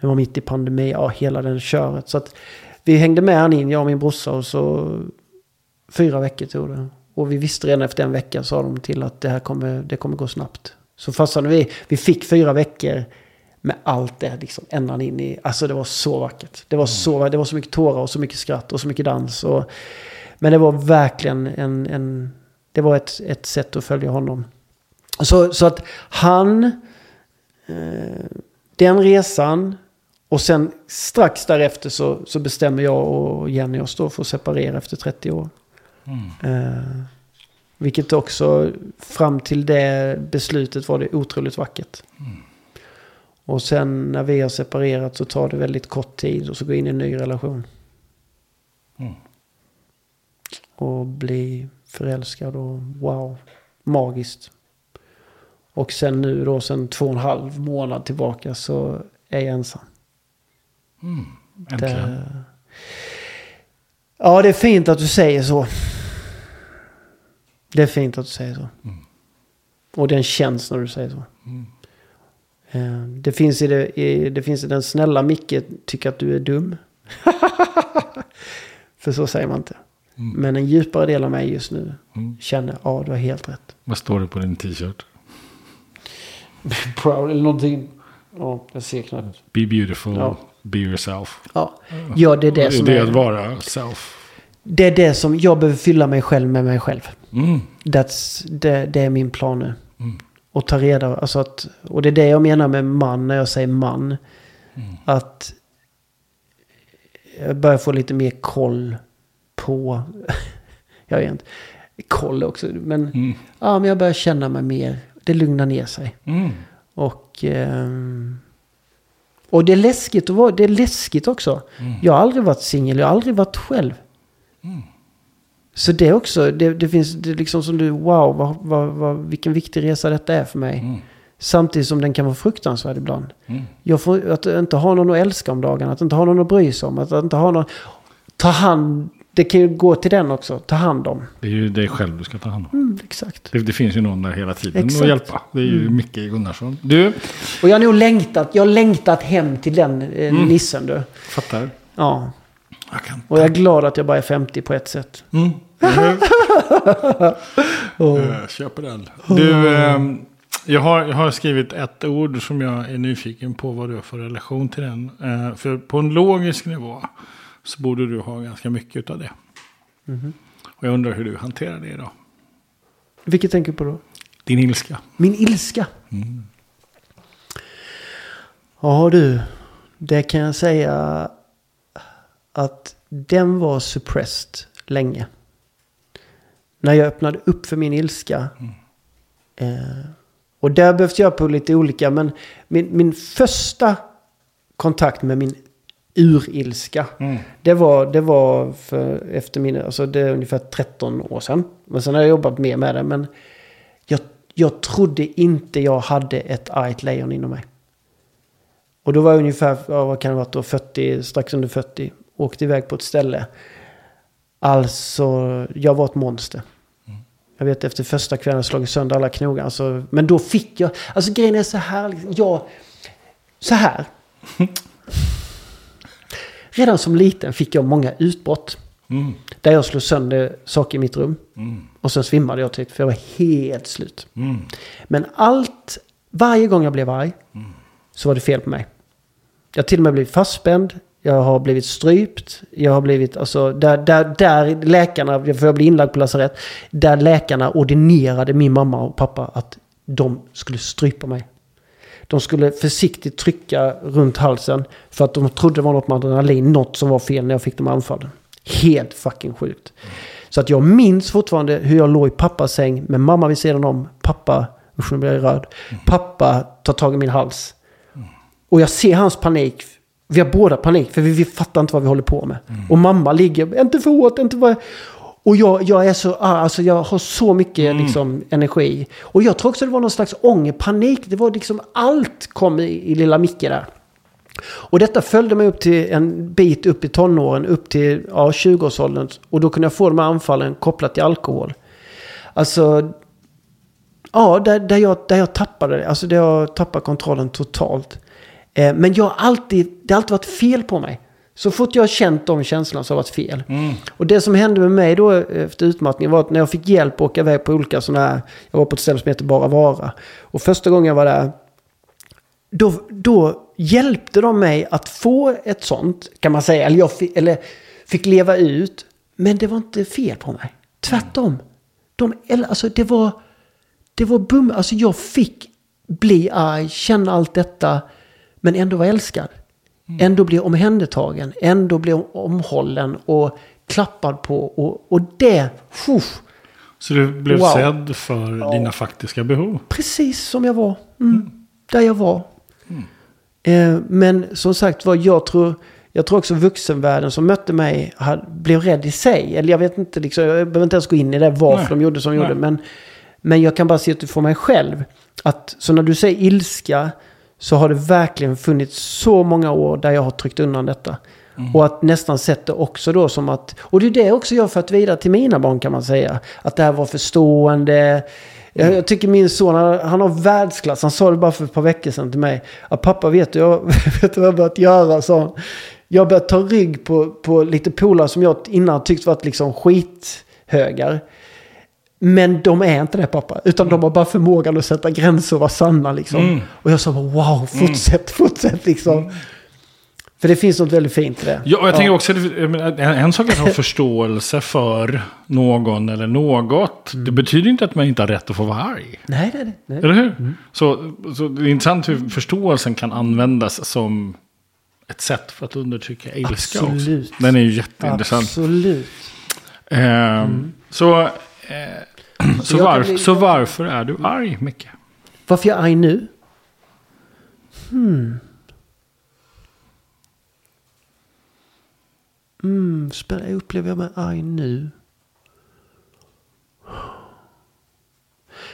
det var mitt i pandemi, ja hela den köret. Så att vi hängde med han in, jag och min brorsa. Och så fyra veckor tog det. Och vi visste redan efter en vecka sa de till att det här kommer, det kommer gå snabbt. Så fastnade vi, vi fick fyra veckor med allt det liksom ända in i, alltså det var så vackert. Det var så, det var så mycket tårar och så mycket skratt och så mycket dans. Och, men det var verkligen en, en det var ett, ett sätt att följa honom. Så, så att han, eh, den resan och sen strax därefter så, så bestämmer jag och Jenny oss då för att separera efter 30 år. Eh, vilket också fram till det beslutet var det otroligt vackert. Och sen när vi har separerat så tar det väldigt kort tid och så går in i en ny relation. Mm. Och bli förälskad och wow, magiskt. Och sen nu då, sen två och en halv månad tillbaka så är jag ensam. Äntligen. Det... Ja, det är fint att du säger så. Det är fint att du säger så. Och den känns när du säger så. Eh, Det finns, i det, i, det finns i den snälla Micke tycker att du är dum. För så säger man inte. Men en djupare del av mig just nu känner, ja du har helt rätt. Vad står det på din t-shirt? Proud eller någonting. Ja, jag ser knappt. Be beautiful, Ja. be yourself. Ja, ja det är det som det är är... att vara self. Det är det som jag behöver fylla mig själv med mig själv. Mm. That's, det, det är min plan nu. Och ta reda alltså att, Och det är det jag menar med man när jag säger man. Att jag börjar få lite mer koll på... jag vet inte. Koll också. Men, ja, men jag börjar känna mig mer. Det lugnar ner sig. Mm. Och, ehm, och det är läskigt att vara, det är läskigt också. Jag har aldrig varit singel, jag har aldrig varit själv. Så det är också, det, det finns, det liksom som du, wow, vad, vad, vad, vilken viktig resa detta är för mig. Samtidigt som den kan vara fruktansvärd ibland. Jag får, att inte ha någon att älska om dagarna, att inte ha någon att bry sig om, att inte ha någon... Ta hand, det kan ju gå till den också, ta hand om. Det är ju dig själv du ska ta hand om. Mm, exakt. Det, det finns ju någon där hela tiden Exakt. att hjälpa. Det är ju Micke Gunnarsson. Du, Och jag har nog längtat, jag har längtat hem till den eh, nissen du. fattar. Ja. Jag kan. Och jag är glad att jag bara är 50 på ett sätt. Mm. Jag köper den. Du, ehm, jag, har, jag har skrivit ett ord som jag är nyfiken på vad du har för relation till den. Eh, för på en logisk nivå så borde du ha ganska mycket av det. Och jag undrar hur du hanterar det idag. Vilket tänker du på då? Din ilska. Min ilska. Ja du, det kan jag säga att den var suppressed länge. När jag öppnade upp för min ilska. Eh, och där behövde jag på lite olika, men min, min första kontakt med min urilska. Det, var, det var för, efter min, alltså det är ungefär 13 år sedan. Men sen har jag jobbat mer med det. Men jag, jag trodde inte jag hade ett argt lejon inom mig. Och då var jag ungefär, ja, vad kan det vara då, 40, strax under 40. Åkte iväg på ett ställe. Alltså, jag var ett monster. Jag vet efter första kvällen slagit sönder alla knogar. Alltså, men då fick jag... Alltså grejen är så här. liksom, Jag... Så här. Redan som liten fick jag många utbrott. Mm. Där jag slog sönder saker i mitt rum. Mm. Och sen svimmade jag typ för jag var helt slut. Mm. Men allt, varje gång jag blev arg så var det fel på mig. Jag har till och med blivit fastspänd. Jag har blivit strypt. Jag har blivit, alltså, där, där, där läkarna, för jag blev inlagd på lasarett. Där läkarna ordinerade min mamma och pappa att de skulle strypa mig. De skulle försiktigt trycka runt halsen. För att de trodde det var något med adrenalin, något som var fel när jag fick de anfallen. Helt fucking sjukt. Så att jag minns fortfarande hur jag låg i pappas säng med mamma vid sidan om. Pappa, usch nu blir jag röd. Pappa tar tag i min hals. Och jag ser hans panik. Vi har båda panik för vi, vi fattar inte vad vi håller på med. Och mamma ligger, inte för hårt, inte för... Och jag, jag är så, ah, alltså jag har så mycket liksom, energi. Och jag tror också det var någon slags ånger, panik. Det var liksom allt kom i, i lilla Micke där. Och detta följde mig upp till en bit upp i tonåren, upp till ja, 20-årsåldern. Och då kunde jag få de här anfallen kopplat till alkohol. Alltså, ja, där, där, jag, där jag tappade det. Alltså där jag tappade kontrollen totalt. Eh, men jag har alltid, det har alltid varit fel på mig. Så fort jag har känt de känslorna så har det varit fel. Mm. Och det som hände med mig då efter utmattningen var att när jag fick hjälp att åka iväg på olika sådana här... Jag var på ett ställe som heter Bara Vara. Och första gången jag var där, då, då hjälpte de mig att få ett sånt, kan man säga. Eller jag fick, eller fick leva ut. Men det var inte fel på mig. Tvärtom. De, alltså det var... Det var bum. Alltså jag fick bli arg, känna allt detta. Men ändå vara älskad. Ändå bli omhändertagen. Ändå bli omhållen och klappad på. Och, och det... Fuff, Så du blev Wow. sedd för dina faktiska behov? precis som jag var. Mm. Där jag var. Eh, men som sagt var, jag tror, jag tror också vuxenvärlden som mötte mig hade, blev rädd i sig. Eller jag vet inte, liksom, jag behöver inte ens gå in i det varför Nej. de gjorde som de gjorde. Men, men jag kan bara se utifrån mig själv. Att, så när du säger ilska så har det verkligen funnits så många år där jag har tryckt undan detta. Och att nästan sett det också då som att... Och det är det också jag fört vidare till mina barn kan man säga. Att det här var förstående. Jag, jag tycker min son, han, han har världsklass. Han sa det bara för ett par veckor sedan till mig. Att pappa, vet du, jag, vet du vad jag har börjat göra? han. Jag har börjat ta rygg på, på lite polare som jag innan tyckt varit liksom skithögar. Men de är inte det pappa. Utan de har bara förmågan att sätta gränser och vara sanna liksom. Mm. Och jag sa bara wow, fortsätt, fortsätt liksom. För det finns något väldigt fint i det. Ja, och jag tänker också, en, sak är att ha förståelse för någon eller något. Det betyder inte att man inte har rätt att få vara arg. Nej, nej, nej. nej. Eller hur? Så, så det är intressant hur förståelsen kan användas som ett sätt för att undertrycka ilska också. Absolut. Den är ju jätteintressant. Absolut. Eh, Så, eh, så, jag varf, bli- så varför är du arg, Micke? Varför jag är arg nu? Hmm. Mm, spänn- upplever jag mig arg nu?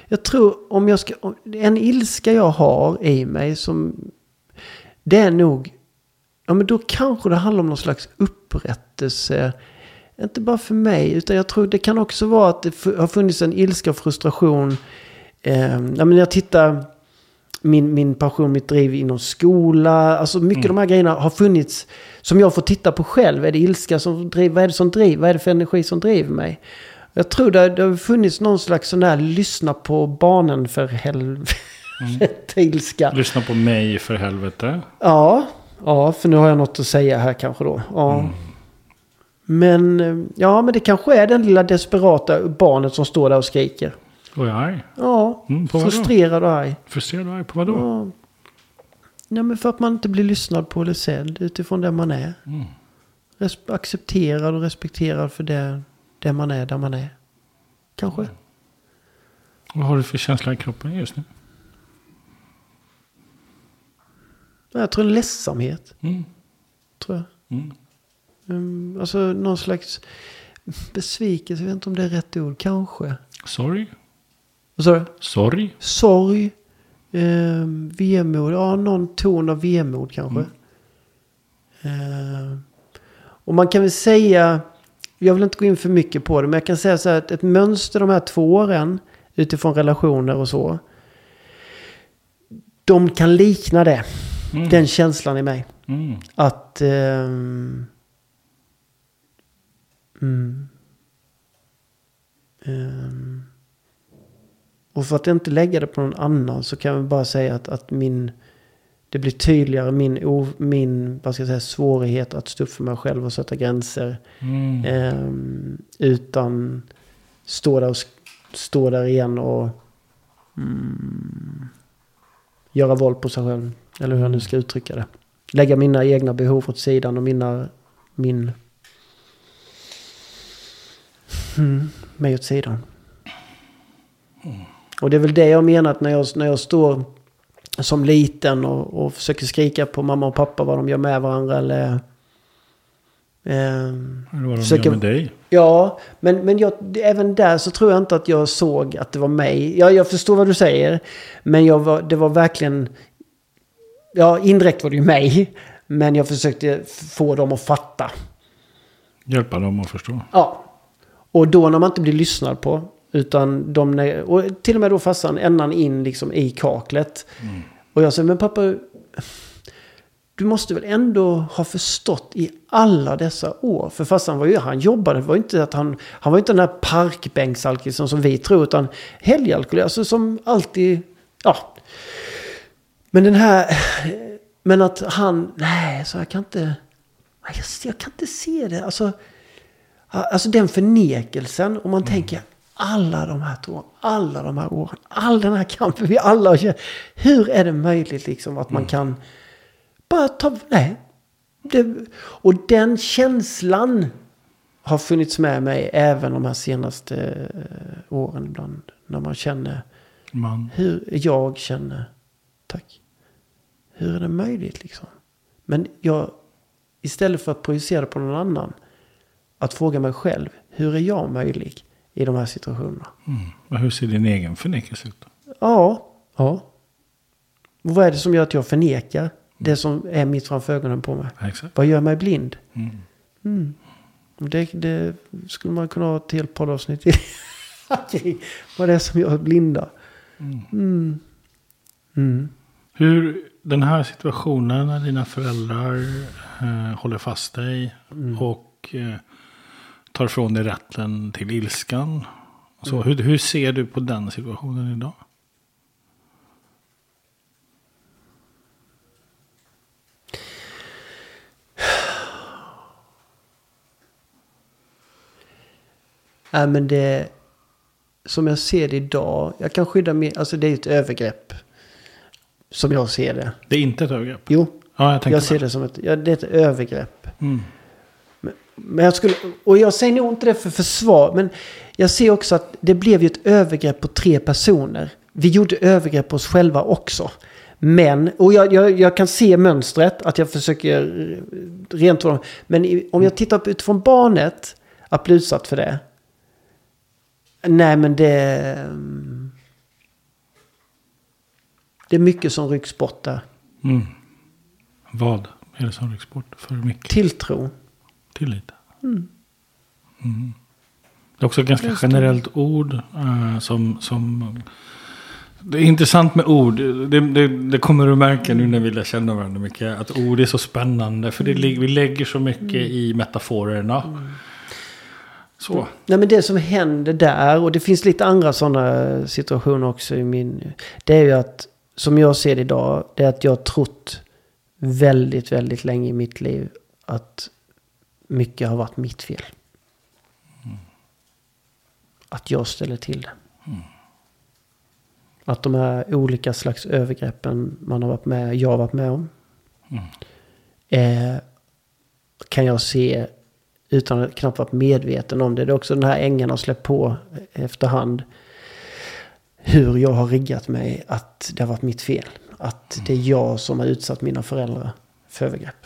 Jag tror om jag ska... En ilska jag har i mig som... Det är nog... Ja men då kanske det handlar om någon slags upprättelse. Inte bara för mig utan jag tror det kan också vara att det har funnits en ilska och frustration. Eh, men jag tittar min, min passion, mitt driv inom skola. Alltså mycket av de här grejerna har funnits som jag får titta på själv. Är det ilska som driver? Vad är det som driver? Vad är det för energi som driver mig? Jag tror det, det har funnits någon slags sån där lyssna på barnen för helvete ilska. Lyssna på mig för helvete. Ja, ja, för nu har jag något att säga här kanske då. Ja. Men, eh, ja, men det kanske är den lilla desperata barnet som står där och skriker. Och är arg. Ja, Mm, frustrerad och arg. Frustrerad och arg på vadå? Ja. Nej, men för att man inte blir lyssnad på eller sedd utifrån den man är. Mm. Res- accepterad och respekterad för det, det man är, där man är. Kanske. Vad har du för känsla i kroppen just nu? Jag tror en ledsamhet, Mm. tror jag. Mm. Mm, alltså någon slags besvikelse, jag vet inte om det är rätt ord, kanske. Sorry? Vad sa du? Sorry? Sorg, eh, vemod, ja någon ton av vemod kanske. Eh, och man kan väl säga jag vill inte gå in för mycket på det, men jag kan säga så här att ett mönster de här två åren utifrån relationer och så. De kan likna det. Mm. Den känslan i mig. Mm. Att... ehm, mm, Ehm, och för att inte lägga det på någon annan så kan jag bara säga att, att min... Det blir tydligare min, o, min vad ska jag säga, svårighet att stå upp för mig själv och sätta gränser. Mm. Ehm, utan stå där, och, stå där igen och mm, göra våld på sig själv. Eller hur jag nu ska uttrycka det. Lägga mina egna behov åt sidan och mina, min... Mm, mig åt sidan. Och det är väl det jag menar att när jag, när jag står som liten och, och försöker skrika på mamma och pappa vad de gör med varandra eller... ehm, Eller vad de Försöker- gör med dig. Ja, men, men jag, även där så tror jag inte att jag såg att det var mig. Ja, jag förstår vad du säger. Men jag var, det var verkligen... Ja, indirekt var det ju mig. Men jag försökte få dem att fatta. Hjälpa dem att förstå. Ja. Och då när man inte blir lyssnad på. Utan de... Och till och med då farsan ändan in liksom i kaklet. Och jag säger, men pappa... Du måste väl ändå ha förstått i alla dessa år. För farsan var ju, han jobbade, det var ju inte att han, han var ju inte den här parkbänksalkisen som vi tror. Utan helgalkoholist, alltså som alltid, ja. Men den här, men att han, nej, så jag kan inte, jag, jag kan inte se det. Alltså, alltså den förnekelsen, om man tänker alla de här åren, alla de här åren, all den här kampen vi alla har känt. Hur är det möjligt liksom att man kan bara ta, nej. Det, och den känslan har funnits med mig även de här senaste eh, åren ibland. När man känner Man. hur jag känner. Tack. Hur är det möjligt liksom? Men jag, istället för att projicera på någon annan. Att fråga mig själv, hur är jag möjlig i de här situationerna? Mm. Hur ser din egen förnekelse ut? Ja, ja. Och vad är det som gör att jag förnekar det som är mitt framför ögonen på mig? Exakt. Vad gör mig blind? Mm. Mm. Det, det skulle man kunna ha ett helt poddavsnitt. Okej, vad det är som gör blinda. Mm. Mm. Hur den här situationen när dina föräldrar eh, håller fast dig och eh, tar från dig rätten till ilskan. Så hur, hur ser du på den situationen idag? Nej men det, som jag ser det idag, jag kan skydda mig, alltså det är ett övergrepp. Som jag ser det. Det är inte ett övergrepp. Jo, Ja, jag jag ser det som ett, ja, det är ett övergrepp. Mm. Men jag skulle, och jag säger nog inte det för försvar, men jag ser också att det blev ju ett övergrepp på tre personer. Vi gjorde övergrepp på oss själva också. Men, och jag, jag, jag kan se mönstret, att jag försöker dem. Men om jag tittar utifrån barnet, att bli utsatt för det. Nej men det... mm, Det är mycket som rycks bort där. Mm. Vad är det som rycks bort för mycket? Tilltro. Tillit. Mm. Det är också ett ganska generellt ord. eh, som, som, det är intressant med ord. Det, det, det kommer du märka nu när vi lär känna varandra mycket. Att ord är så spännande. För det, lig- vi lägger så mycket i metaforerna. Så. Nej men det som händer där, och det finns lite andra sådana situationer också i min... Det är ju att, som jag ser det idag, det är att jag har trott väldigt, väldigt länge i mitt liv att mycket har varit mitt fel. Att jag ställer till det. Att de här olika slags övergreppen man har varit med, jag har varit med om. Eh, kan jag se utan att knappt vara medveten om det. Det är också den här ängen har släppt på efterhand. Hur jag har riggat mig att det har varit mitt fel. Att det är jag som har utsatt mina föräldrar för övergrepp.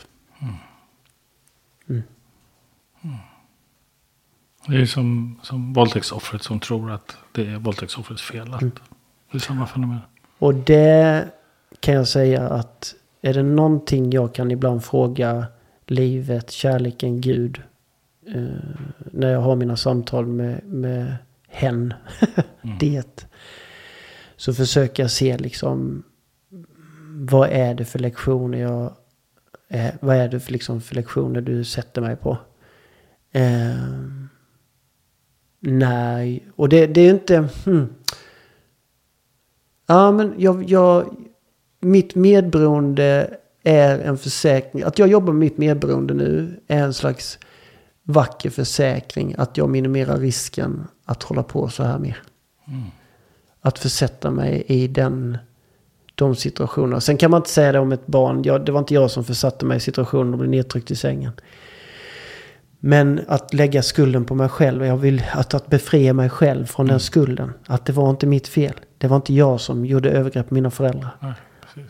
Det är som, som våldtäktsoffret som tror att det är våldtäktsoffrets fel. Att Det är samma fenomen. Och det kan jag säga att är det någonting jag kan ibland fråga livet, kärleken, Gud eh, när jag har mina samtal med, med hen, det. Så försöker jag se liksom vad är det för lektioner jag... Eh, vad är det för, liksom, för lektioner du sätter mig på? Eh, nej, och det, det är inte... Hmm. Ja, men jag, jag... Mitt medberoende är en försäkring. Att jag jobbar med mitt medberoende nu är en slags vacker försäkring. Att jag minimerar risken att hålla på så här mer. Mm. Att försätta mig i den, de situationerna. Sen kan man inte säga det om ett barn. Jag, det var inte jag som försatte mig i situationen och blev nedtryckt i sängen. Men att lägga skulden på mig själv. Jag vill att, att befria mig själv från den skulden. Att det var inte mitt fel. Det var inte jag som gjorde övergrepp på mina föräldrar. Nej.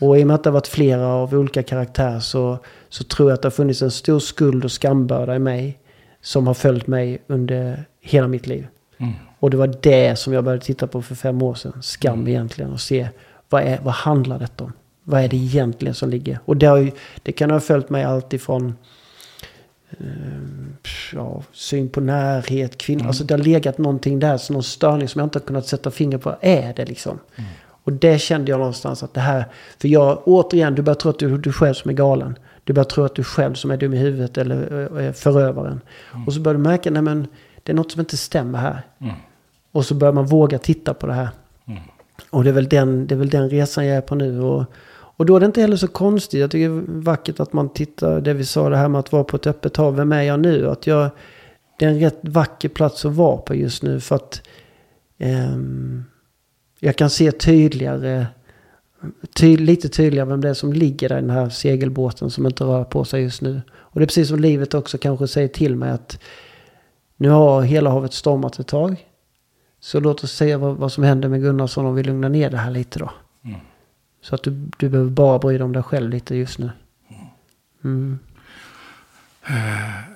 Och i och med att det har varit flera av olika karaktär så, så tror jag att det har funnits en stor skuld och skambörda i mig. Som har följt mig under hela mitt liv. Mm. Och det var det som jag började titta på för fem år sedan. Skam egentligen. Och se vad, är, vad handlar detta om? Vad är det egentligen som ligger? Och det, ju, det kan ha följt mig alltifrån eh, ja, syn på närhet, kvinnor. Alltså det har legat någonting där, så någon störning som jag inte har kunnat sätta finger på. Är det liksom? Och det kände jag någonstans att det här... För jag, återigen, du börjar tro att du, du själv som är galen. Du börjar tro att du själv som är dum i huvudet eller eh, är förövaren. Och så börjar du märka, nej men det är något som inte stämmer här. Mm. Och så börjar man våga titta på det här. Mm. Och det är väl den, det är väl den resan jag är på nu. Och, och då är det inte heller så konstigt. Jag tycker det är vackert att man tittar, det vi sa det här med att vara på ett öppet hav. Vem är jag nu? Att jag, det är en rätt vacker plats att vara på just nu. För att eh, jag kan se tydligare, ty, lite tydligare vem det är som ligger där i den här segelbåten som inte rör på sig just nu. Och det är precis som livet också kanske säger till mig att nu har hela havet stormat ett tag. Så låt oss se vad, vad som händer med Gunnarsson om vi lugnar ner det här lite då. Mm. Så att du, du behöver bara bry dig om dig själv lite just nu. Mm.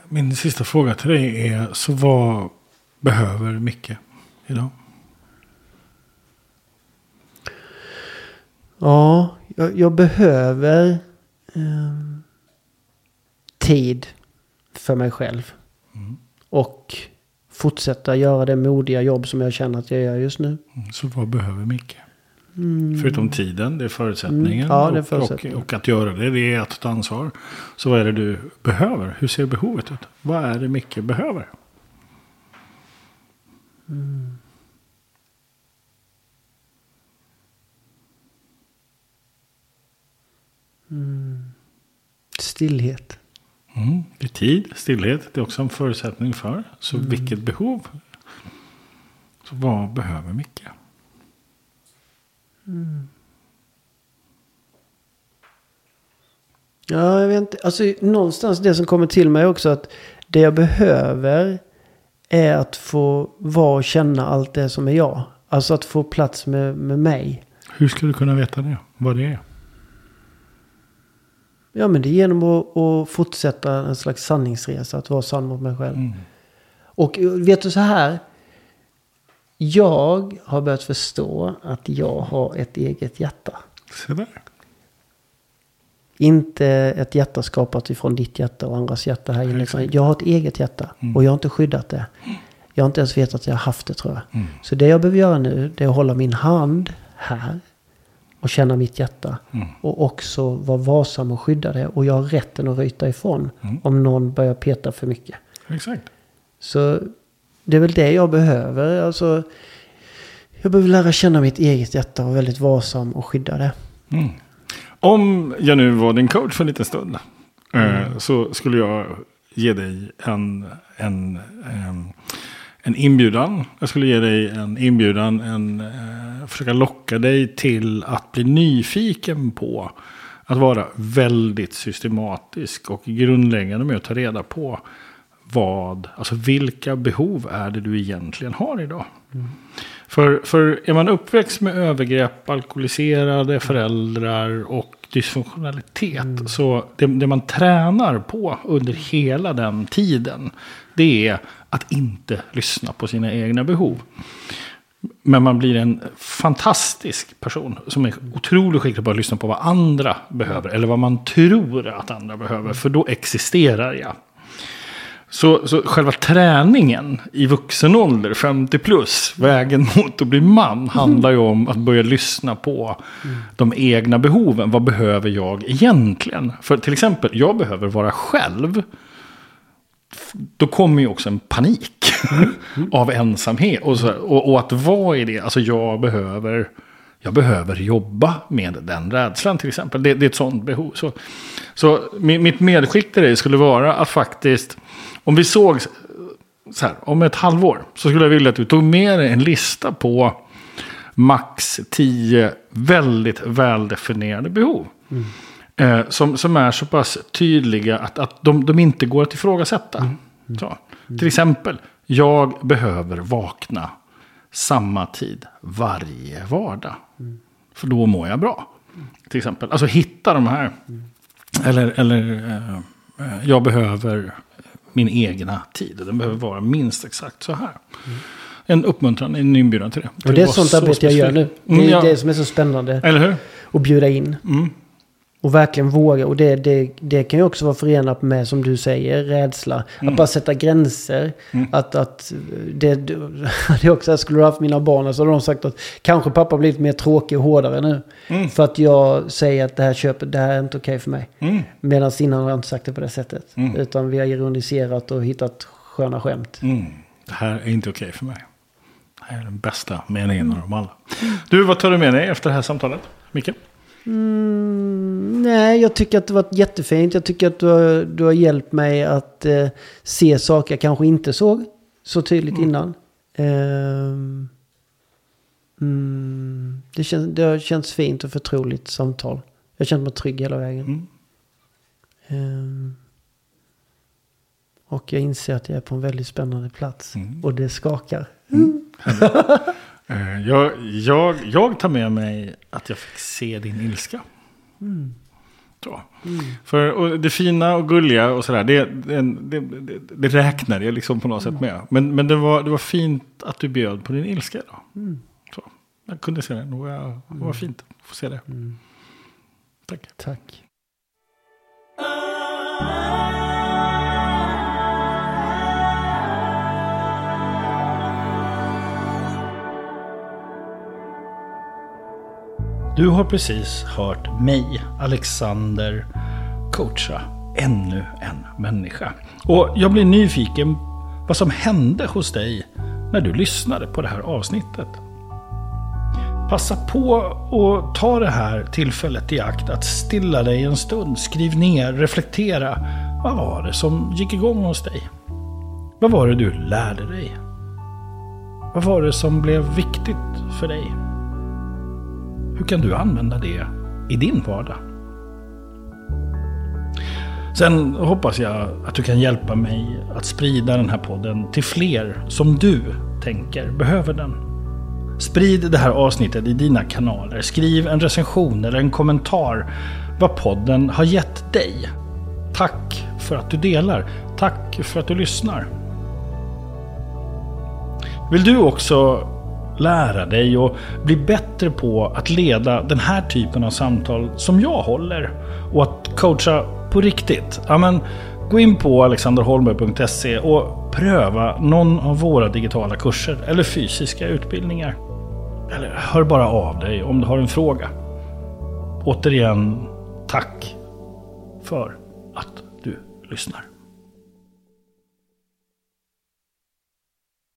Min sista fråga till dig är, så vad behöver Micke idag? Ja, jag, jag behöver ehm, tid för mig själv. Mm. Och fortsätta göra det modiga jobb som jag känner att jag gör just nu. Mm, Så vad behöver Micke? Mm. Förutom tiden, det är förutsättningen. Mm, ja, det är och, förutsättningen. och, och att göra det, det är att ta ansvar. Så vad är det du behöver? Hur ser behovet ut? Vad är det Micke behöver? Stillhet. Mm. Det är tid, stillhet, det är också en förutsättning för. Så Mm. vilket behov? Så vad behöver Micke? Ja, jag vet inte. Alltså någonstans det som kommer till mig också att det jag behöver är att få vara och känna allt det som är jag. Alltså att få plats med, med mig. Hur ska du kunna veta det? Vad det är? Ja, men det är genom att, att fortsätta en slags sanningsresa. Att vara sann mot mig själv. Mm. Och vet du så här. Jag har börjat förstå att jag har ett eget hjärta. Se där. Inte ett hjärta skapat ifrån ditt hjärta och andras hjärta här inne. utan Jag har ett eget hjärta. Och jag har inte skyddat det. Jag har inte ens vetat att jag har haft det tror jag. Mm. Så det jag behöver göra nu det är att hålla min hand här. Och känna mitt hjärta. Mm. Och också vara varsam och skydda det. Och jag har rätten att ryta ifrån. Mm. Om någon börjar peta för mycket. Exakt. Så det är väl det jag behöver. Alltså, jag behöver lära känna mitt eget hjärta och väldigt varsam och skydda det. Mm. Om jag nu var din coach för en liten stund. eh, Så skulle jag ge dig en, en, en, en inbjudan. Jag skulle ge dig en inbjudan. En, eh, försöka locka dig till att bli nyfiken på. Att vara väldigt systematisk och grundläggande med att ta reda på. Vad, alltså vilka behov är det du egentligen har idag? För, för är man uppväxt med övergrepp, alkoholiserade föräldrar och dysfunktionalitet. Så det, det man tränar på under hela den tiden. Det är att inte lyssna på sina egna behov. Men man blir en fantastisk person som är otroligt skicklig på att lyssna på vad andra behöver. Eller vad man tror att andra behöver. För då existerar jag. Så, så själva träningen i vuxen ålder, 50 plus, vägen mot att bli man, handlar ju om att börja lyssna på de egna behoven. Vad behöver jag egentligen? För till exempel, jag behöver vara själv. Då kommer ju också en panik av ensamhet. Och, så, och, och att vara i det, alltså jag behöver jag behöver jobba med den rädslan till exempel. Det, det är ett sånt behov. Så, så mitt medskick till dig skulle vara att faktiskt, om vi såg så här, om ett halvår, så skulle jag vilja att du tog med dig en lista på max tio väldigt väldefinierade behov. Mm. Eh, som, som är så pass tydliga att, att de, de inte går att ifrågasätta. Mm. Mm. Till exempel, jag behöver vakna samma tid varje vardag. Mm. För då mår jag bra. Till exempel. Alltså hitta de här. Mm. Eller, eller eh, jag behöver min egna tid. Den behöver vara minst exakt så här. Mm. En uppmuntran, en inbjudan till det. Och det är sånt arbete jag gör nu. Det är mm, ja. det som är så spännande. Eller hur? Att bjuda in. Mm. Och verkligen våga. Och det, det, det kan ju också vara förenat med, som du säger, rädsla. Mm. Att bara sätta gränser. Mm. Att, att det, det också, jag skulle ha haft mina barn så hade de sagt att kanske pappa blivit mer tråkig och hårdare nu. Mm. För att jag säger att det här köpet, det här är inte okej okay för mig. Mm. Medan innan har jag inte sagt det på det sättet. Mm. Utan vi har ironiserat och hittat sköna skämt. Mm. Det här är inte okej okay för mig. Det här är den bästa meningen av dem alla. Du, vad tar du med dig efter det här samtalet? Micke? Mm, nej, jag tycker att det var jättefint. Jag tycker att du har, du har hjälpt mig att eh, se saker jag kanske inte såg så tydligt mm. innan. Eh, mm, det, känns, det har känts fint och förtroligt samtal. Jag känt mig trygg hela vägen. Eh, och jag inser att jag är på en väldigt spännande plats. Mm. Och det skakar. Mm. Eh, jag, jag, jag tar med mig att jag fick se din ilska. Mm. Så. Mm. För det fina och gulliga och sådär, det, det, det, det, räknar jag liksom på något sätt med. Men, men det, var, det var fint att du bjöd på din ilska idag. Mm. Så. Jag kunde se det, det var, det var mm. fint att få se det. Mm. Tack. Tack. Du har precis hört mig, Alexander, coacha ännu en människa. Och jag blir nyfiken vad som hände hos dig när du lyssnade på det här avsnittet. Passa på att ta det här tillfället i akt att stilla dig en stund. Skriv ner, reflektera. Vad var det som gick igång hos dig? Vad var det du lärde dig? Vad var det som blev viktigt för dig? Hur kan du använda det i din vardag? Sen hoppas jag att du kan hjälpa mig att sprida den här podden till fler som du tänker behöver den. Sprid det här avsnittet i dina kanaler. Skriv en recension eller en kommentar vad podden har gett dig. Tack för att du delar. Tack för att du lyssnar. Vill du också lära dig och bli bättre på att leda den här typen av samtal som jag håller. Och att coacha på riktigt. Ja, men, gå in på alexanderholmberg.se och pröva någon av våra digitala kurser eller fysiska utbildningar. Eller hör bara av dig om du har en fråga. Återigen, tack för att du lyssnar.